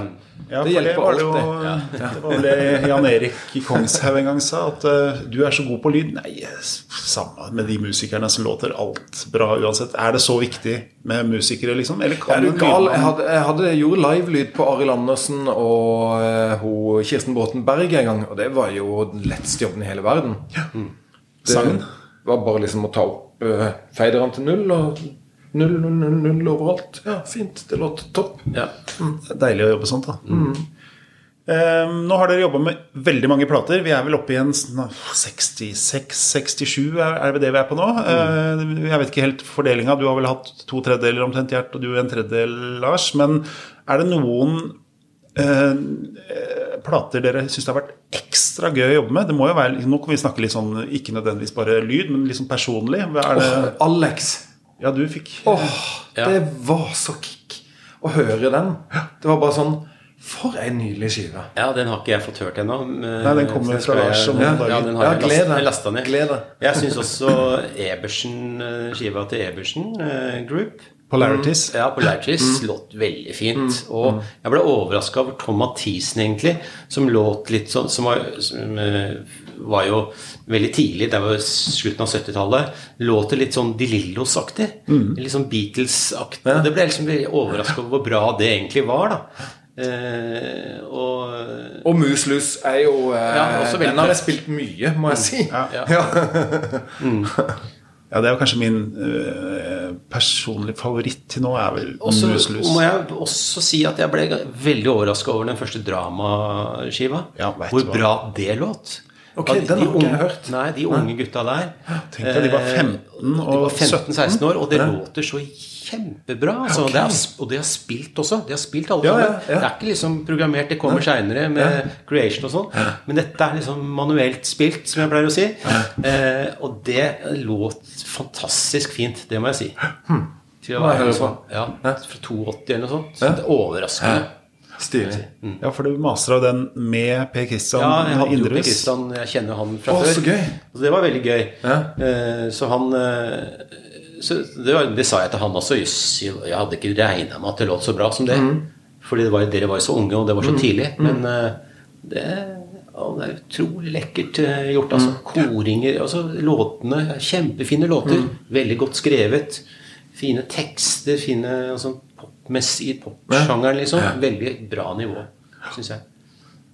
ja, det for det hjelper var det jo ja. (laughs) Det var vel det Jan Erik Kongshaug en gang sa, at uh, du er så god på lyd. Nei, samme med de musikerne som låter alt bra uansett. Er det så viktig med musikere, liksom? Eller Er kan du en gal? Jeg, hadde, jeg hadde, gjorde livelyd på Arild Andersen og uh, ho, Kirsten Bråten Berg en gang. Og det var jo den letteste jobben i hele verden. Det Sangen? var bare liksom å ta opp uh, feideren til null og null, null, null, null overalt. Ja, fint. Det låt topp. Ja. Det er deilig å jobbe sånt, da. Eh, nå har dere jobba med veldig mange plater. Vi er vel oppe i en sånn 66-67, er det det vi er på nå? Eh, jeg vet ikke helt fordelinga. Du har vel hatt to tredjedeler omtrent, Gjert, og du en tredjedel, Lars. Men er det noen eh, eh, plater dere syns det har vært ekstra gøy å jobbe med? Det må jo være, Nå kan vi snakke litt sånn, ikke nødvendigvis bare lyd, men litt sånn personlig. Hva Er det, Oh, Alex. Ja, du fikk Åh, Ja. det var så kick å høre den. Det var bare sånn For ei nydelig skive. ja, den har ikke jeg fått hørt ennå. Nei, den kommer fra Lars om ja, noen dager. Ja, den har Ja, jeg gled deg. jeg lasta ned. Gled deg. Jeg syns også Ebersen, eh, skiva til Ebersen eh, Group Polarities. Ja, Polarities låt veldig fint. Og jeg ble overraska over Tom Mathisen, egentlig, som låt litt sånn Som var, som, eh, var jo veldig tidlig, det var slutten av 70-tallet, låter litt sånn De Lillos-aktig. Litt sånn Beatles-aktig. Ja. Det ble jeg liksom veldig overraska over hvor bra det egentlig var, da. Eh, og Og Muslus er jo eh, Ja, også veldig Den har jeg spilt mye, må jeg si. Ja. (laughs) Ja. (laughs) Ja, det er jo kanskje min eh, personlige favoritt til nå, er vel Og så Muselus. må jeg også si at jeg ble veldig overraska over den første dramaskiva. Ja, hvor bra det låt. Ok, den har de ikke jeg hørt. Nei, de unge gutta der Tenk deg, de var eh, 15 De og var 15-16 år, og det låter så kjempebra. Altså, Ok. det er, og de har spilt også. De har spilt alle Ja, ja, ja. Det er ikke liksom programmert, det kommer seinere med creation og sånn. Men dette er liksom manuelt spilt, som jeg pleier å si. Eh, og det låt fantastisk fint, det må jeg si. Til å være sånn, ja, fra 82 eller noe sånt. Så det er overraskende. Stilig. Ja, for du master av den med Per Kristian Ja, jeg hadde jo Per Kristian, jeg kjenner han fra Å, før. så gøy. Så det var veldig gøy. Ja. Eh, så han eh, så det, var, det sa jeg til han også. Jøss, jeg hadde ikke regna med at det låt så bra som det. Mm. Fordi det var, dere var jo så unge, og det var så tidlig. Men eh, det, å, det er utrolig lekkert eh, gjort. Altså. Koringer altså, Låtene Kjempefine låter. Mm. Veldig godt skrevet. Fine tekster. Fine altså, popmessig i popsjangeren, liksom. Veldig bra nivå, syns jeg.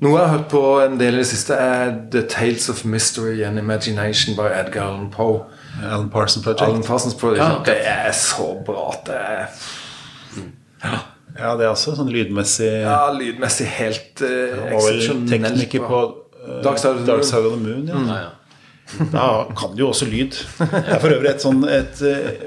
Noe jeg har hørt på en del i det siste, er The Tales of Mystery and Imagination by Edgar Allan Poe. Alan Parsons Project. Alan Parsons Project. Ja, Det er så bra at det er Ja, det er også sånn lydmessig ja, lydmessig helt uh, Han ikke vel på uh, Dark Side of the Dark Moon. Side of the Moon. Ja. Ja, ja. Da kan du jo også lyd. Det er for øvrig et sånn et, eh,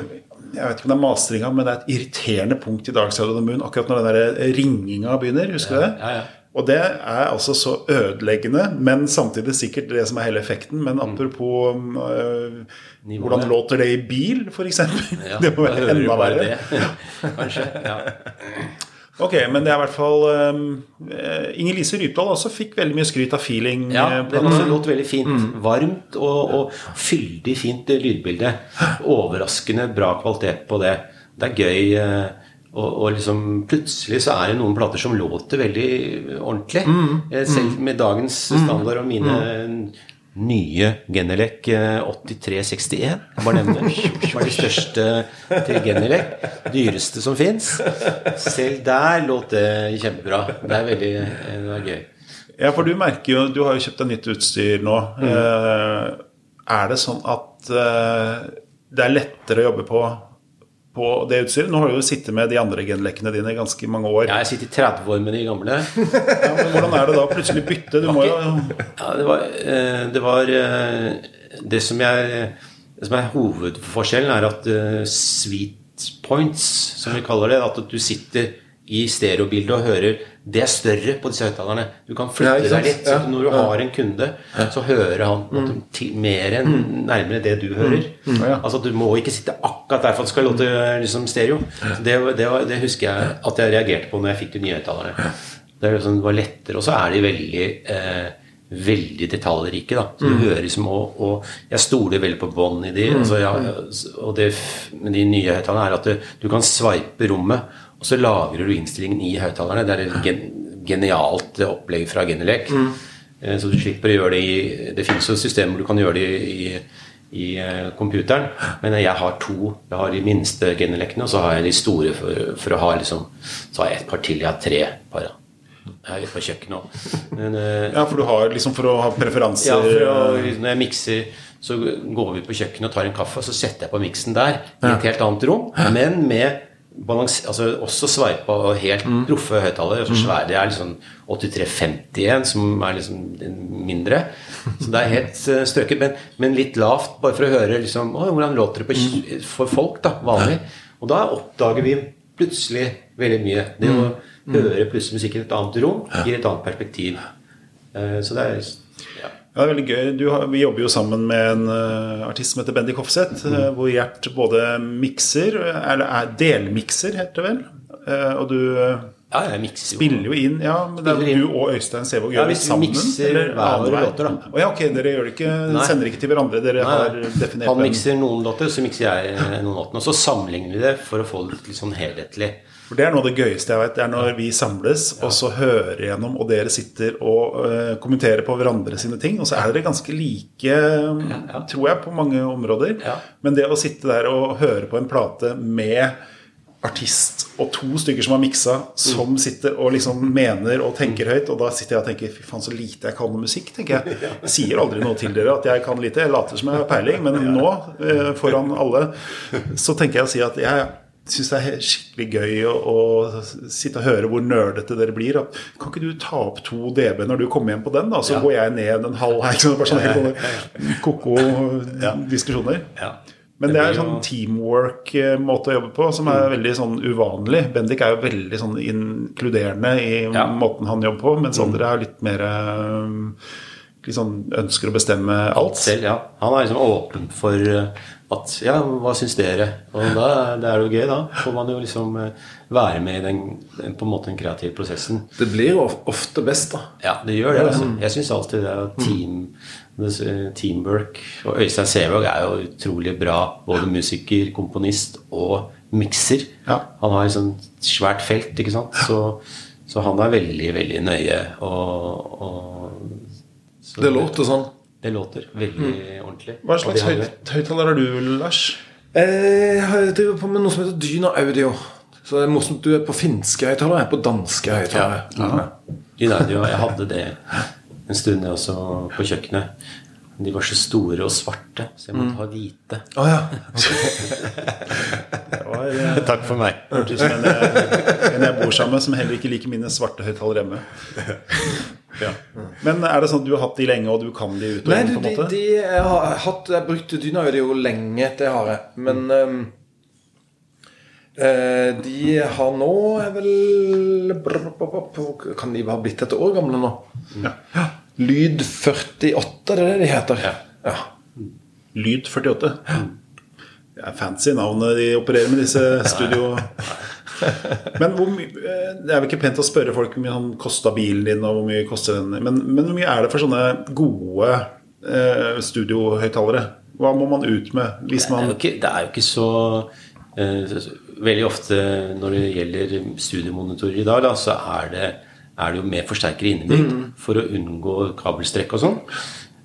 Jeg vet ikke om det er mastringa, men det er et irriterende punkt i Dark Side of the Moon akkurat når den der ringinga begynner. Husker du det? Ja, ja. Og det er altså så ødeleggende, men samtidig sikkert det som er hele effekten. Men apropos øh, hvordan låter det i bil, f.eks. Ja, (laughs) det må være enda verre. det. (laughs) Kanskje. Ja. (laughs) Ok, men det er i hvert fall um, Inger Lise Rypdal også fikk veldig mye skryt av feeling. Ja, eh, det låt veldig fint. Varmt og, og fyldig fint lydbilde. Overraskende bra kvalitet på det. Det er gøy. eh, Og, og liksom plutselig så er det noen plater som låter veldig ordentlig. Mm. Selv med dagens standard og mine nye Genelec eh, 8361. Jeg bare nevner (laughs) det. var de største til Genelec. Dyreste som fins. Selv der låt det kjempebra. Det er veldig eh, det er gøy. Ja, for du merker jo Du har jo kjøpt deg nytt utstyr nå. Mm. er det sånn at eh, det er lettere å jobbe på, på det utstyret? Nå har du jo sittet med de andre genlekkene dine i ganske mange år. Ja, jeg sitter i 30 år med de gamle. (laughs) Ja, men hvordan er det da å plutselig bytte? Du må jo Ja, det var, eh, det, var eh, det som, jeg, det som er hovedforskjellen, er at eh, sweet points, som vi kaller det, at du sitter i stereobildet og hører Det er større på disse høyttalerne. Du kan flytte ja, deg litt. Så Ja, når du ja. har en kunde, så hører han til, mer enn nærmere det du hører. Mm. Altså Du må ikke sitte akkurat der for at det skal låte liksom, stereo. Det, det, det husker jeg at jeg reagerte på når jeg fikk de nye høyttalerne. Det, liksom, det var lettere. Og så er de veldig eh, Veldig detaljrike. da Så du hører liksom og, og jeg stoler veldig på bånd i de. Altså, jeg, og det med de nye høyttalerne er at du, du kan sveipe rommet, og så lagrer du innstillingen i høyttalerne. Det er et gen, genialt opplegg fra Genelec. Mm. Så du slipper å gjøre det i Det finnes jo systemer hvor du kan gjøre det i, i i computeren. Men jeg har to. Jeg har de minste Genelecene, og så har jeg de store for, for å ha liksom Så har jeg et par til. Jeg har tre par. Jeg er på kjøkkenet òg. Eh, Ja, for du har liksom for å ha preferanser ja, å, når jeg mikser, så går vi på kjøkkenet og tar en kaffe, og så setter jeg på miksen der, i et helt annet rom, men med balans, altså også sveipa helt proffe høyttalere. Så svære. Det er liksom 8351, som er liksom mindre. Så det er helt eh, strøket, men, men litt lavt, bare for å høre liksom, å, hvordan låter det på, for folk, da, vanlig. Og da oppdager vi plutselig veldig mye. Det å høre plutselig musikk i et annet rom gir et annet perspektiv. Eh, Så det er ja. Ja, det er veldig gøy. Du har, vi jobber jo sammen med en uh, artist som heter Bendik Hofseth, Mm. Uh, hvor Gjert både mikser, eller er delmikser, heter det vel. Uh, og du eh, Ja, jeg mikser jo. spiller jo inn Ja, men det er du og Øystein Sevåg Ja, gjør det hvis vi sammen? mikser eller hver andre våre låter, da. Oh, ja, ok, dere gjør det ikke Nei. sender ikke til hverandre. Dere Nei, har definert Han mikser noen låter, så mikser jeg eh, noen låter. Og så sammenligner vi det for å få det litt sånn helhetlig. For Det er noe av det gøyeste jeg vet. Det er når vi samles og så hører gjennom, og dere sitter og uh, kommenterer på hverandre sine ting. Og så er dere ganske like, tror jeg, på mange områder. Men det å sitte der og høre på en plate med artist og to stykker som har miksa, som sitter og liksom mener og tenker høyt. Og da sitter jeg og tenker fy faen, så lite jeg kan om musikk, tenker jeg. (laughs) Jeg sier aldri noe til dere at jeg kan lite. Jeg later som jeg har peiling, men (laughs) nå, eh, foran alle, så tenker jeg å si at jeg syns det er skikkelig gøy å, å, sitte og høre hvor nerdete dere blir. At, kan ikke du ta opp to DB når du kommer hjem på den, da? Så Ja. går jeg ned en halv her. Sånn? Bare sånn helt sånne ko-ko diskusjoner. Ja. Men Det er en sånn teamwork-måte å jobbe på som er veldig sånn uvanlig. Bendik er jo veldig sånn inkluderende i Ja. måten han jobber på, mens andre er litt mer sånn ønsker å bestemme alt. selv, ja. Han er liksom åpen for eh, at Ja, hva syns dere? Og da det er jo gøy, da. Får man jo liksom eh, være med i den, på en måte den kreative prosessen. Det blir jo ofte best, da. Ja, det gjør det. Altså. Jeg syns alltid det er team, teamwork. Og Øystein Sevåg er jo utrolig bra både musiker, komponist og mikser. Ja. Han har et sånt svært felt, ikke sant. Så, så han er veldig, veldig nøye og, og Det låter sånn. Det låter veldig ordentlig. Hva slags har- høyttaler har du, Lars? Eh, Jeg har- driver på med noe som heter Dyna Audio. Så det er morsomt du er på finske høyttalere, jeg er på danske høyttalere. Audio, jeg hadde det en stund jeg også på kjøkkenet. De var så store og svarte, så jeg måtte ha hvite. Å ja. (laughs) Det var, eh, Takk for meg. hørtes ut som en jeg bor sammen med, som heller ikke liker mine svarte høyttalere hjemme. (laughs) Ja. Men er det sånn at du har hatt de lenge, og du kan de ut og inn? en de, de jeg har hatt Jeg har brukt Dyna jo lenge, det har jeg. Men mm. eh, de har nå er vel brr, brr, brr, Kan de ha blitt et år gamle nå? Ja. Lyd 48, det er det de heter. Ja. Ja. Lyd 48. Det er fancy navnet de opererer med, disse studio... (laughs) Men hvor mye eh, Det er vel ikke pent å spørre folk hvor mye han kosta bilen din, og hvor mye koster den men, men hvor mye er det for sånne gode eh, studiohøyttalere? Hva må man ut med hvis Det er jo ikke, er jo ikke så eh, Veldig ofte når det gjelder studiomonitorer i dag, da, så er det, er det jo med forsterkere innebygd for å unngå kabelstrekk og sånn.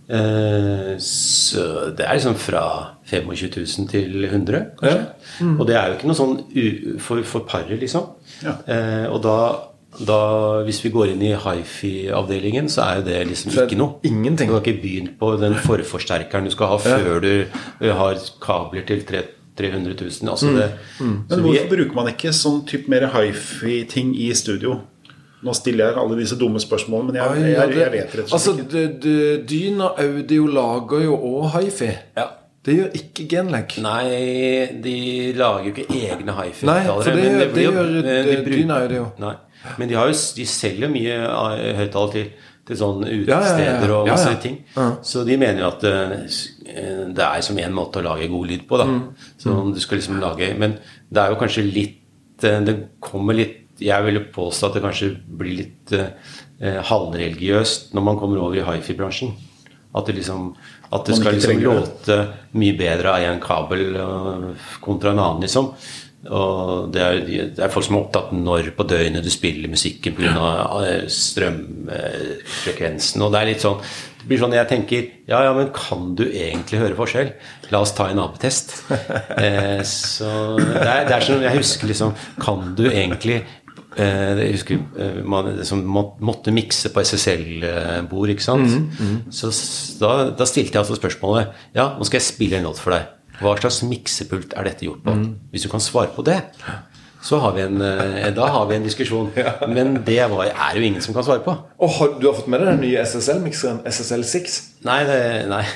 Eh, så det er liksom fra 25 000 til 100, kanskje. Og det er jo ikke noe sånn for, for paret, liksom. Ja. Eh, og da, da, hvis vi går inn i hifi-avdelingen, så er jo det liksom det ikke noe. ingenting. Du har ikke begynt på den forforsterkeren du skal ha før du eh, har kabler til tre- 300 000. Altså det, så Men vi- hvorfor bruker man ikke sånn type mer hifi-ting i studio? Nå stiller jeg alle disse dumme spørsmålene, men jeg, jeg, jeg, jeg vet rett og Altså, slett ikke. Altså, Dyn Dyna Audio lager jo òg hifi. ja. Det gjør ikke Genlec. Nei, de lager jo ikke egne Nei, hifi-høyttalere. for det men gjør- det gjør, eh, de bruker- Dyna Audio. Nei. Men de, har jo, de selger mye eh, høyttalere til, til sånne Ja, ja, ja. utesteder og masse ja. ting. Ja. Så de mener jo at eh, det er som en måte å lage god lyd på. da Mm. Så du skal liksom lage Men det er jo kanskje litt Det kommer litt Jeg ville påstå at det kanskje blir litt eh, halvreligiøst når man kommer over i hifi-bransjen. At det liksom At det skal liksom låte mye bedre av en kabel øh, kontra en annen, liksom. Og det er, det er folk som er opptatt når på døgnet du spiller musikken pga. strømfrekvensen. Og det er litt sånn Det blir sånn jeg tenker Ja, ja, men kan du egentlig høre forskjell? La oss ta en AB-test. Eh, så det er, det er sånn Jeg husker liksom Kan du egentlig eh, jeg husker eh, man som måtte mikse på SSL-bord, ikke sant? Så da, da stilte jeg altså spørsmålet Ja, nå skal jeg spille en låt for deg. Hva slags miksepult er dette gjort på? Hvis du kan svare på det, så har vi en, eh, da har vi en diskusjon. (laughs) Men det var, er jo ingen som kan svare på. Og har, du har fått med deg den nye SSL-mikseren? SSL6? Nei, det, nei. (laughs)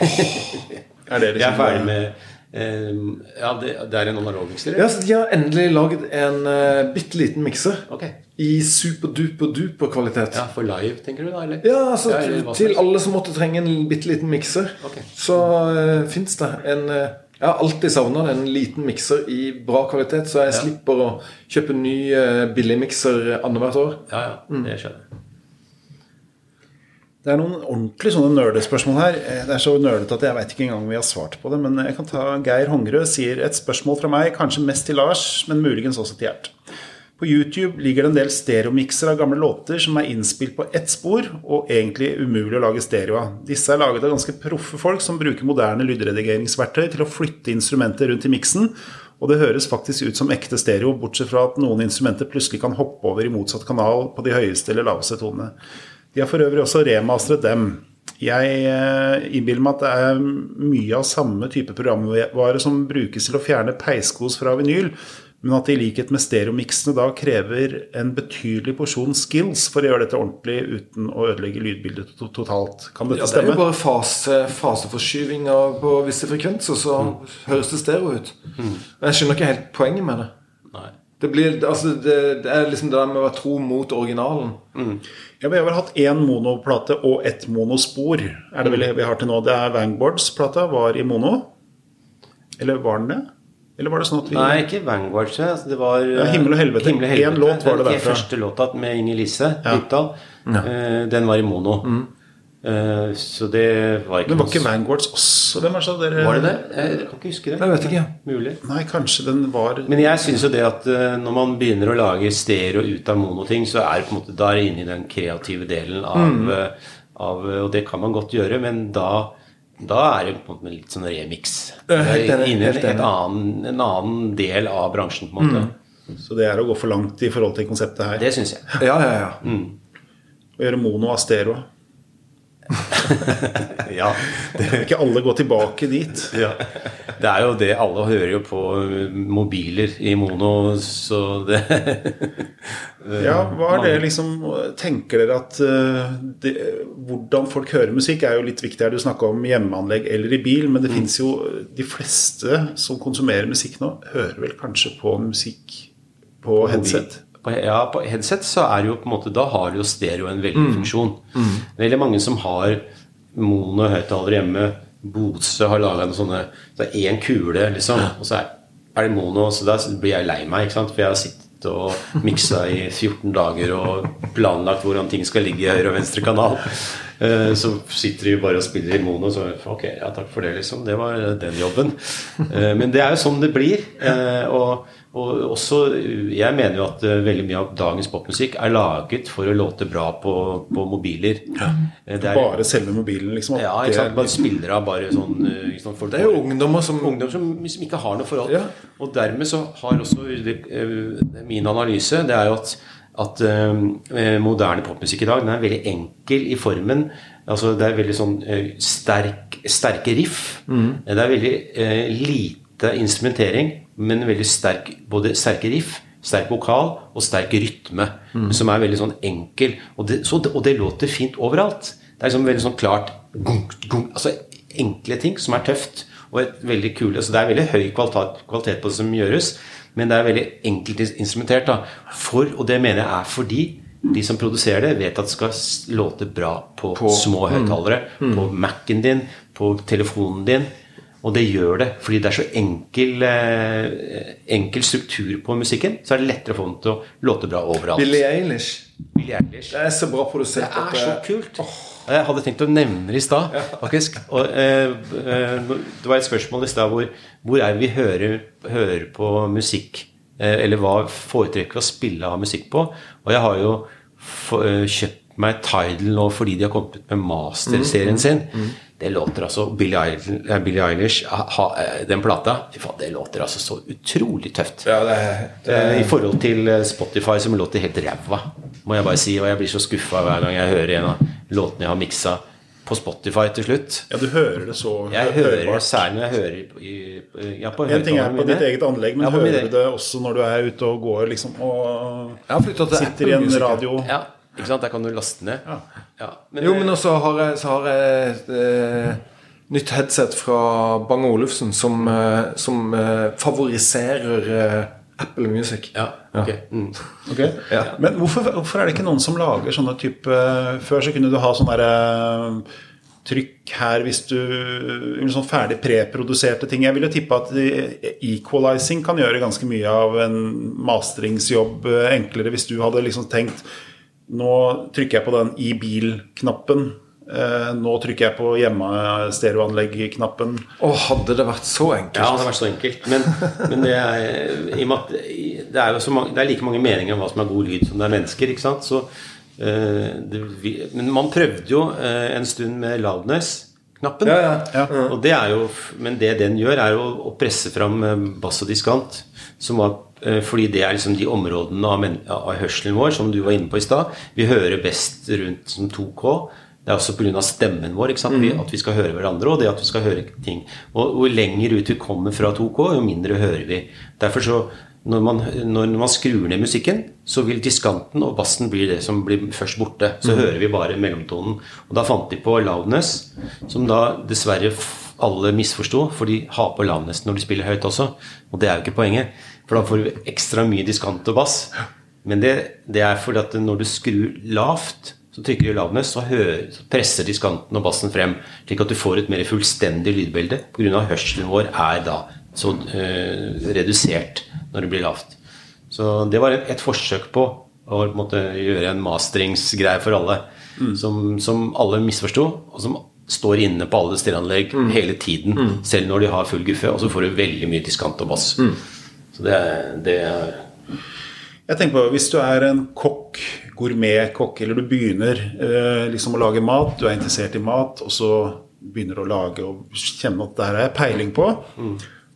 Er det Jeg er liksom ferdig med eh, Ja, det, det er en analog mikser? Ja, så De har endelig laget en uh, bitte liten mikser Okay. i superduper-duper kvalitet. Ja, For live, tenker du da? eller? Ja, altså Ja, eller til alle som måtte trenge en bitte liten mikser, okay. så uh, fins det en uh, Jeg har alltid savna en liten mikser i bra kvalitet, så jeg Ja. slipper å kjøpe ny uh, billig mikser annethvert år. Ja, ja, det skjønner. Det er noen ordentlig sånne nerdespørsmål her. Eh, Det er så nerdete at jeg veit ikke engang om vi har svart på det. Men jeg kan ta Geir Hongerød sier et spørsmål fra meg, kanskje mest til Lars, men muligens også til Gjert. På YouTube ligger det en del stereomikser av gamle låter som er innspilt på ett spor, og egentlig umulig å lage stereo av. Disse er laget av ganske proffe folk som bruker moderne lydredigeringsverktøy til å flytte instrumenter rundt i miksen, Og det høres faktisk ut som ekte stereo, bortsett fra at noen instrumenter plutselig kan hoppe over i motsatt kanal på de høyeste eller laveste tonene. De har for øvrig også remastret dem. Jeg eh, innbiller meg at det er mye av samme type programvare som brukes til å fjerne peiskos fra vinyl, men at det i likhet med stereomiksene da krever en betydelig porsjon skills for å gjøre dette ordentlig uten å ødelegge lydbildet totalt. Kan dette Ja, det er jo bare fase, faseforskyvinger på visse frekvenser, så høres det stereo ut. Men jeg skjønner ikke helt poenget med det. Nei. Det, blir, altså, det, det er liksom det der med å være tro mot originalen. Ja, vi har vel hatt én monoplate og ett monospor. Er det vel vi har til nå? Det er Vangboards-plata var i mono. Eller var den det? Eller var det sånn at vi Nei, ikke Vanguards. Altså, det var Ja, Himmel og helvete. Himmel og helvete. En låt var det Den derfra. første låta med Inger Lise Ja. Dybdahl, eh, den var i mono. Eh, så det var ikke Men var ikke Vanguards også Hvem er det så dere Var det det? Jeg kan ikke huske det. Jeg vet ikke. Mulig. Nei, kanskje den var Men jeg syns jo det at eh, når man begynner å lage stereo ut av monoting, så er det på en måte da er inne i den kreative delen av, eh, av Og det kan man godt gjøre, men da da er det på en måte litt sånn remix. Inne i en, annen, del av bransjen, på en måte. Så det er å gå for langt i forhold til konseptet her. Det syns jeg. (laughs) Ja, ja, ja. Å gjøre mono av stereo. (laughs) Ja. Ikke alle gå tilbake dit. Ja. Det er jo det. Alle hører jo på mobiler i mono, så det (laughs) Ja, hva er det liksom Tenker dere at eh, det, hvordan folk hører musikk, er jo litt viktig her. Du snakka om hjemmeanlegg eller i bil, men det finnes jo De fleste som konsumerer musikk nå, hører vel kanskje på musikk på headset? På, ja, på headset så er det jo på en måte Da har jo stereo en veldig funksjon. Det er veldig mange som har mono-høyttalere hjemme. Bose har laga sånne Det er én kule, liksom, og så er, er det mono. Så da blir jeg lei meg, ikke sant? for jeg har sittet og miksa i 14 dager og planlagt hvordan ting skal ligge i høyre og venstre kanal. Eh, Så sitter de bare og spiller i mono, så ok, ja takk for det, liksom. Det var den jobben. Eh, Men det er jo sånn det blir. Eh, Og, og også, jeg mener jo at eh, veldig mye av dagens popmusikk er laget for å låte bra på, på mobiler. Ja. Det er, Bare selve mobilen, liksom? ja, ikke sant? bare spillere spiller av bare sånn liksom. Folk Det er jo ungdommer som ungdom som som ikke har noe forhold. Ja. Og dermed så har også eh, min analyse Det er jo at, at eh, moderne popmusikk i dag Den er veldig enkel i formen. Altså Det er veldig sånn eh, sterk, sterke riff. Det er veldig eh, lite instrumentering, men veldig sterk både sterke riff, sterk vokal og sterk rytme. Som er veldig sånn enkel. Og det, så, og det låter fint overalt. Det er liksom veldig sånn klart gung, gung, Altså enkle ting som er tøft. Og et veldig kule, så Det er veldig høy kvalitet, kvalitet på det som gjøres, men det er veldig enkelt instrumentert. da, for, Og det mener jeg er fordi de som produserer det, vet at det skal låte bra på, små høyttalere. På Mac-en din, på telefonen din. Og det gjør det fordi det er så enkel, eh, enkel struktur på musikken. Så er det lettere å få den til å låte bra overalt. Billie Eilish. Billie Eilish. Det er så bra Det produsert. er så kult. kult. Jeg hadde tenkt å nevne det i stad, faktisk. Og, eh, eh, det var et spørsmål i stad hvor, hvor er det vi hører, hører på musikk? Eh, eller hva foretrekker vi å spille av musikk på? Og jeg har jo eh, kjøpt meg Tidal nå fordi de har kommet ut med masterserien sin. Det låter altså Billie Eilish, eh, Billie Eilish ha, eh, den plata Fy faen, det låter altså så utrolig tøft. Ja, det det Eh, I forhold til Spotify, som låter helt ræva, må jeg bare si. Og jeg blir så skuffa hver gang jeg hører en av låtene jeg har miksa på Spotify til slutt. Ja, du hører det så Jeg hører det særlig når jeg hører i, ja, på En ting er på ditt eget anlegg, men Ja, hører du det også når du er ute og går liksom, og sitter i en radio? Ja, ikke sant? Der kan du laste ned. Ja. men, Jo, eh, men også har jeg, så har jeg et eh, nytt headset fra Bang Olufsen som, eh, som eh, favoriserer eh, Apple Music. ja, ok. Mm. Ok. Men hvorfor, hvorfor er det ikke noen som lager sånne type Før så kunne du ha sånn derre trykk her hvis du Sånn ferdig preproduserte ting. Jeg vil jo tippe at equalizing kan gjøre ganske mye av en masteringsjobb eh, enklere hvis du hadde liksom tenkt Nå trykker jeg på den i bil-knappen. Eh, Nå trykker jeg på hjemmestereoanlegg-knappen. Å, hadde det vært så enkelt. Ja, det hadde vært så enkelt. Men, men det, er, i og det er jo så mange, det er like mange meninger om hva som er god lyd, som det er mennesker. ikke sant? Så, eh, det, vi- men man prøvde jo eh, en stund med Loudness. knappen. Ja, ja. Og det er jo, men det den gjør, er jo å presse fram bass og diskant. Som var, fordi det er liksom de områdene av, av hørselen vår som du var inne på i stad. Vi hører best rundt som 2K. Det er også pga. stemmen vår. Vi, at vi skal høre hverandre, og det at vi skal høre ting. Og hvor lenger ut vi kommer fra 2K, jo mindre hører vi. Derfor så når man, når man skrur ned musikken, så vil diskanten og bassen bli det som blir først borte. Så hører vi bare mellomtonen. Og da fant de på loudness, som da dessverre alle misforsto, for de har på loudness når de spiller høyt også. Og det er jo ikke poenget, for da får du ekstra mye diskant og bass. Men det, det er fordi at når du skrur lavt, så trykker du loudness, så, så presser diskanten og bassen frem, slik at du får et mer fullstendig lydbilde, pga. hørselen vår er da så øh, redusert når det blir lavt. Så det var et, et forsøk på å på en gjøre en masteringsgreie for alle, som, som alle misforsto, og som står inne på alle stereoanlegg hele tiden, selv når de har full guffe, og så får du veldig mye diskant og bass. Så det, er- det er Jeg tenker på, Hvis du er en kokk, gourmetkokk, eller du begynner eh, liksom å lage mat, du er interessert i mat, og så begynner du å lage og kjenne at det her jeg peiling på.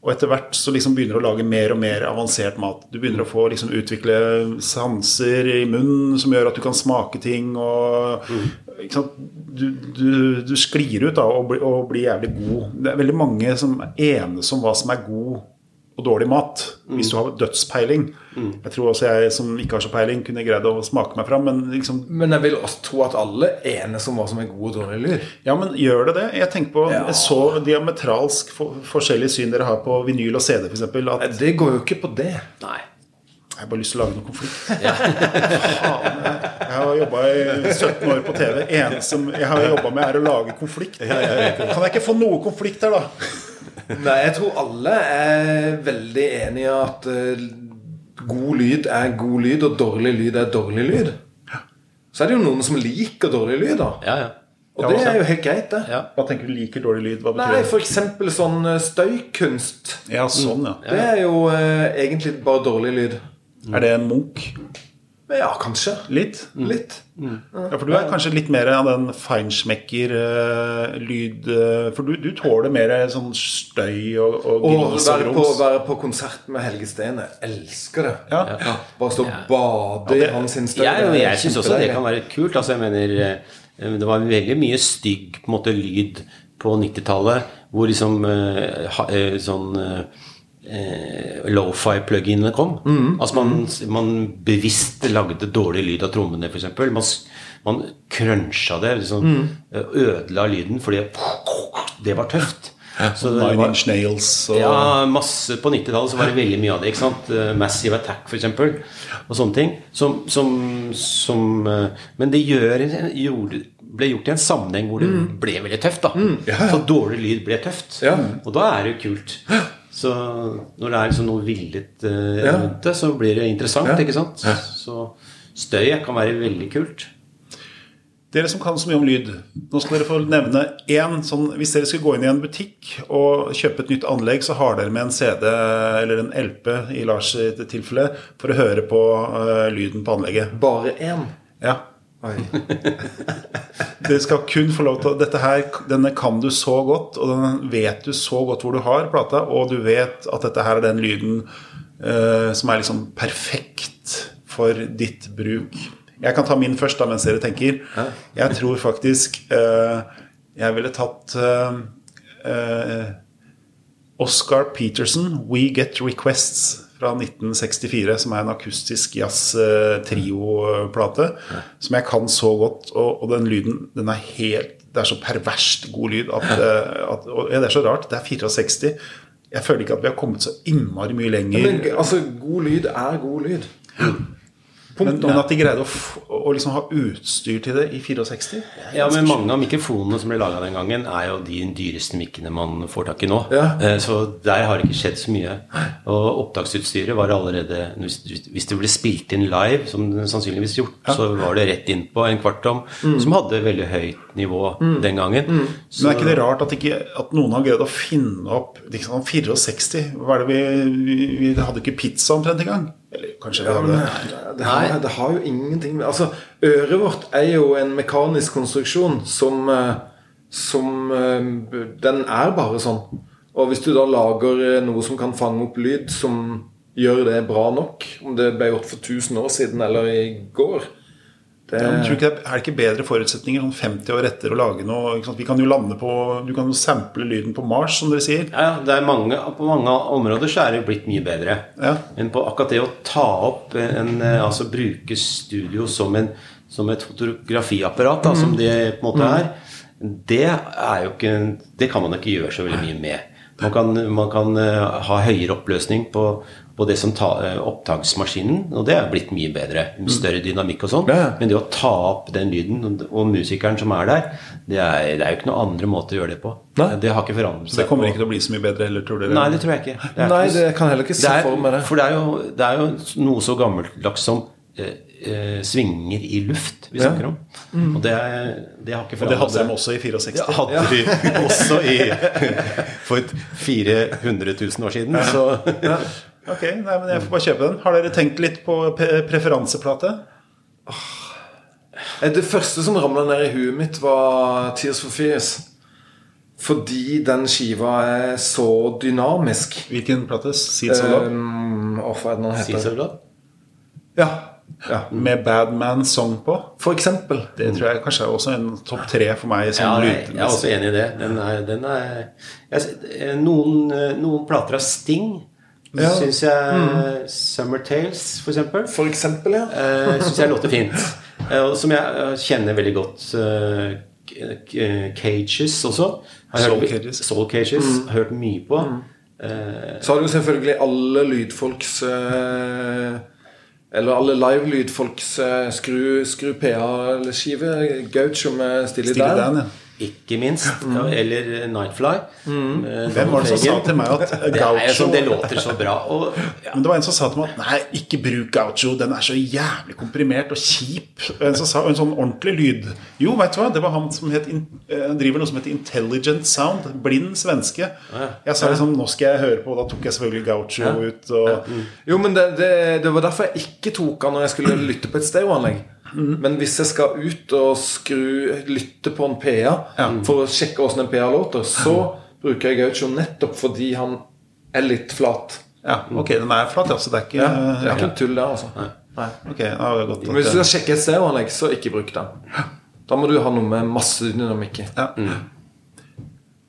Og etter hvert så liksom begynner du å lage mer og mer avansert mat. Du begynner å få liksom utvikle sanser i munnen som gjør at du kan smake ting. og sant? Du, du, du sklir ut da og, bli, og blir jævlig god. Det er veldig mange som enes om hva som er god og dårlig mat. Hvis du har dødspeiling. Jeg tror også jeg som ikke har så peiling, kunne greid å smake meg fram. Men liksom, Men jeg vil også tro at alle enes om hva som er god og dårlig lyd. ja, men gjør det det? Jeg tenker på Ja. så diametralsk for, forskjellige syn dere har på vinyl og CD, f.eks. At Det går jo ikke på det. Nei. jeg har bare lyst til å lage noe konflikt. (laughs) Faen, jeg, jeg har jobba i 17 år på TV. Eneste jeg har jobba med, er å lage konflikt. Kan jeg ikke få noe konflikt her, da? Nei, jeg tror alle er veldig enige i at eh, god lyd er god lyd, og dårlig lyd er dårlig lyd. Så er det jo noen som liker dårlig lyd, da. Ja, ja. Og det er jo helt greit, det. ja. Hva tenker du liker dårlig lyd? Hva Nei, betyr det? f.eks. sånn eh, støykunst. Ja, sånn, ja. Det er jo eh, egentlig bare dårlig lyd. Er det en Munch? Ja, kanskje. Litt? Litt. Ja, for du er kanskje litt mer av den feinschmecker-lyd For du, du tåler mer sånn støy og, og gris og grums. være på konsert med Helge Steen. Jeg elsker det. Ja. Bare stå og bade Ja, i hans støy. Ja, Jeg, jeg syns også det kan være kult. Altså, jeg mener, eh, det var veldig mye stygg på en måte, lyd på 90-tallet, hvor liksom eh, eh, sånn eh, eh, Lofi-pluginene kom. Altså man, man bevisst lagde dårlig lyd av trommene, f.eks. Man, man cruncha det, liksom, mm. ødela lyden, fordi (laughs) det var tøft. Så det var- Nails og ja, masse På 90-tallet så var det veldig mye av det. ikke sant? Eh, Massive Attack, f.eks. Og sånne ting. Som, som, som eh, Men det gjør, gjorde, ble gjort i en sammenheng hvor det ble veldig tøft. da Så dårlig lyd ble tøft. Ja. Og da er det jo kult. Så når det er liksom noe villet eh, Ja. rundt det, så blir det interessant. Ja. ikke sant? Så støy kan være veldig kult. Dere som kan så mye om lyd, nå skal dere få nevne én sånn Hvis dere skal gå inn i en butikk og kjøpe et nytt anlegg, så har dere med en CD eller en LP i Lars tilfelle for å høre på uh, lyden på anlegget. Bare én. Ja. (laughs) Dere skal kun få lov til Dette her, denne kan du så godt, og den vet du så godt hvor du har plata, og du vet at dette her er den lyden uh, som er liksom perfekt for ditt bruk. Jeg kan ta min først, da, mens dere tenker. Jeg tror faktisk uh, jeg ville tatt uh, Oscar Peterson, 'We Get Requests' fra 1964, som er en akustisk jazz-trio-plate, som jeg kan så godt. Og, og den lyden, den er helt Det er så perverst god lyd at, eh, at og, ja, Det er så rart. Det er 64. Jeg føler ikke at vi har kommet så innmari mye lenger. Men altså, god lyd er god lyd. Men, men at de greide å, å liksom ha utstyr til det i 64 Ja, men mange av mikrofonene som ble laga den gangen, er jo de dyreste mikkene man får tak i nå. Ja. Eh, Så der har det ikke skjedd så mye. Og opptaksutstyret var allerede Hvis det ble spilt inn live, som det sannsynligvis gjort, så var det rett innpå en kvartom som hadde veldig høyt nivå den gangen. Men er ikke det rart at, ikke, at noen har greid å finne opp liksom, 64? Hva er det vi, vi, vi hadde ikke pizza omtrent engang? Eller kanskje Ja, men det, har, det har jo ingenting med Altså, øret vårt er jo en mekanisk konstruksjon som, eh, som eh, Den er bare sånn. Og hvis du da lager eh, noe som kan fange opp lyd, som gjør det bra nok, om det ble gjort for 1000 år siden eller i går det, Ja, tror ikke det er, er det ikke bedre forutsetninger sånn 50 år etter å lage noe? Vi kan jo lande på Du kan jo sample lyden på Mars, som dere sier. Ja, det er mange, På mange områder så er det jo blitt mye bedre. Ja. Men på akkurat det å ta opp en eh, Altså bruke studio som, en, som et fotografiapparat, da, som det på en måte er, det er jo ikke Det kan man ikke gjøre så veldig mye med. Man kan, man kan eh, ha høyere oppløsning på, på det som tar eh, opptaksmaskinen, og det er blitt mye bedre. med Større dynamikk og sånn. Ja. Men det å ta opp den lyden, og- musikeren som er der, det er, det er jo ikke noen andre måter å gjøre det på. Nei. Det har ikke forandret Så det kommer ikke til å bli så mye bedre heller, tror dere? Nei, det tror jeg ikke. Det Nei, det kan jeg heller ikke se for meg det. For det er, jo, det er jo noe så gammeldags som svinger i luft vi snakker om. Og det, er- det har ikke Og det hadde de også i 64. Det hadde de også i for 400 000 år siden. Så Ok, nei, men jeg får bare kjøpe den. Har dere tenkt litt på preferanseplate? Eh, Det første som ramla ned i huet mitt, var Tears for Fears. Fordi den skiva er så dynamisk. Hvilken plate? Seeds of Love? Um, hva er det den heter? Seeds of Love. Ja, ja. Med Badman Song på? Eksempel. Det tror jeg kanskje er også en topp tre for meg. Ja, Sånn jeg, er også enig i det. Den er, den er jeg, eh, noen, eh, noen plater av Sting Ja. syns jeg Summer Tales, for eksempel. For eksempel, ja. uh, syns jeg låter fint. Eh, og som jeg eh, kjenner veldig godt. eh, Cages også. Soul hørt, Cages. Soul Cages. Mm. hørt mye på. Mm. Så har du selvfølgelig alle lydfolks eh, Eller alle live-lydfolks eh, skru, skru PA-skive. Gaucho med Stille Dan. Dan, ja. Ikke minst. ja, Eller Nightfly. Mm. Hvem var det som sa til meg at er, gaucho det, det låter så bra. Og, ja, Men det var en som sa til meg at nei, ikke bruk gaucho. Den er så jævlig komprimert og kjip. En som sa en sånn ordentlig lyd. Jo, vet du hva, det var han som het, eh, driver noe som heter Intelligent Sound. Blind svenske. Jeg sa liksom nå skal jeg høre på, og da tok jeg selvfølgelig gaucho ut. Og, Jo, men det, det, det var derfor jeg ikke tok han når jeg skulle lytte på et stereoanlegg. Men hvis jeg skal ut og skru, lytte på en PA for å sjekke åssen en PA låter, så bruker jeg Gaucho nettopp fordi han er litt flat. ja, ok, den er flat, ja. Så det er ikke Ja, det er ikke en tull der, altså. Nei, ok, Okay, det godt Men hvis du skal sjekke et stereoanlegg, så ikke bruk den. Da må du ha noe med masse dynamikk i. ja.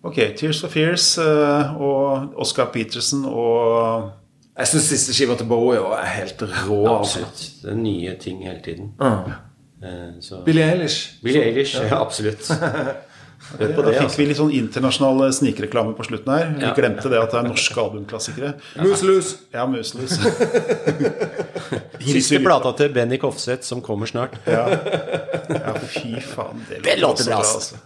Ok, Tears for Fears eh, og Oscar Peterson og Jeg syns siste skiva til Bowie er helt rå. altså. absolutt. Det er nye ting hele tiden. Eh, så. Billie Eilish. Billie Eilish, ja, absolutt. (laughs) Hør på Da fikk altså. vi litt sånn internasjonal snikreklame på slutten her. Vi Ja. glemte det at det er norske albumklassikere. Muselus. Ja, Muselus. (laughs) Siste plata til Benny Kofseth som kommer snart. Ja, fy faen. Det låter bra, altså.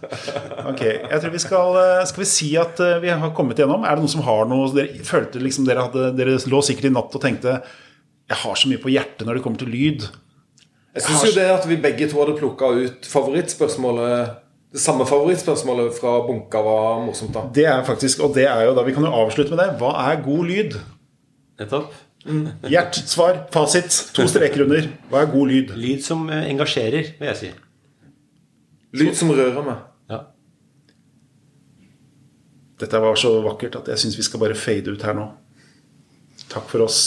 Ok, jeg tror vi skal eh, Skal vi si at eh, vi har kommet igjennom? Er det noen som har noe Dere følte liksom dere hadde Dere lå sikkert i natt og tenkte Jeg har så mye på hjertet når det kommer til lyd. Jeg syns jo det at vi begge to hadde plukka ut favorittspørsmålet det samme favorittspørsmålet fra bunka var morsomt. da Det er faktisk, og det er jo da Vi kan jo avslutte med det. Hva er god lyd? Nettopp. (laughs) Gjert, svar, fasit. To streker under. Hva er god lyd? Lyd som eh, engasjerer, vil jeg si. Lyd som rører meg. Ja. Dette var så vakkert at jeg syns vi skal bare fade ut her nå. Takk for oss.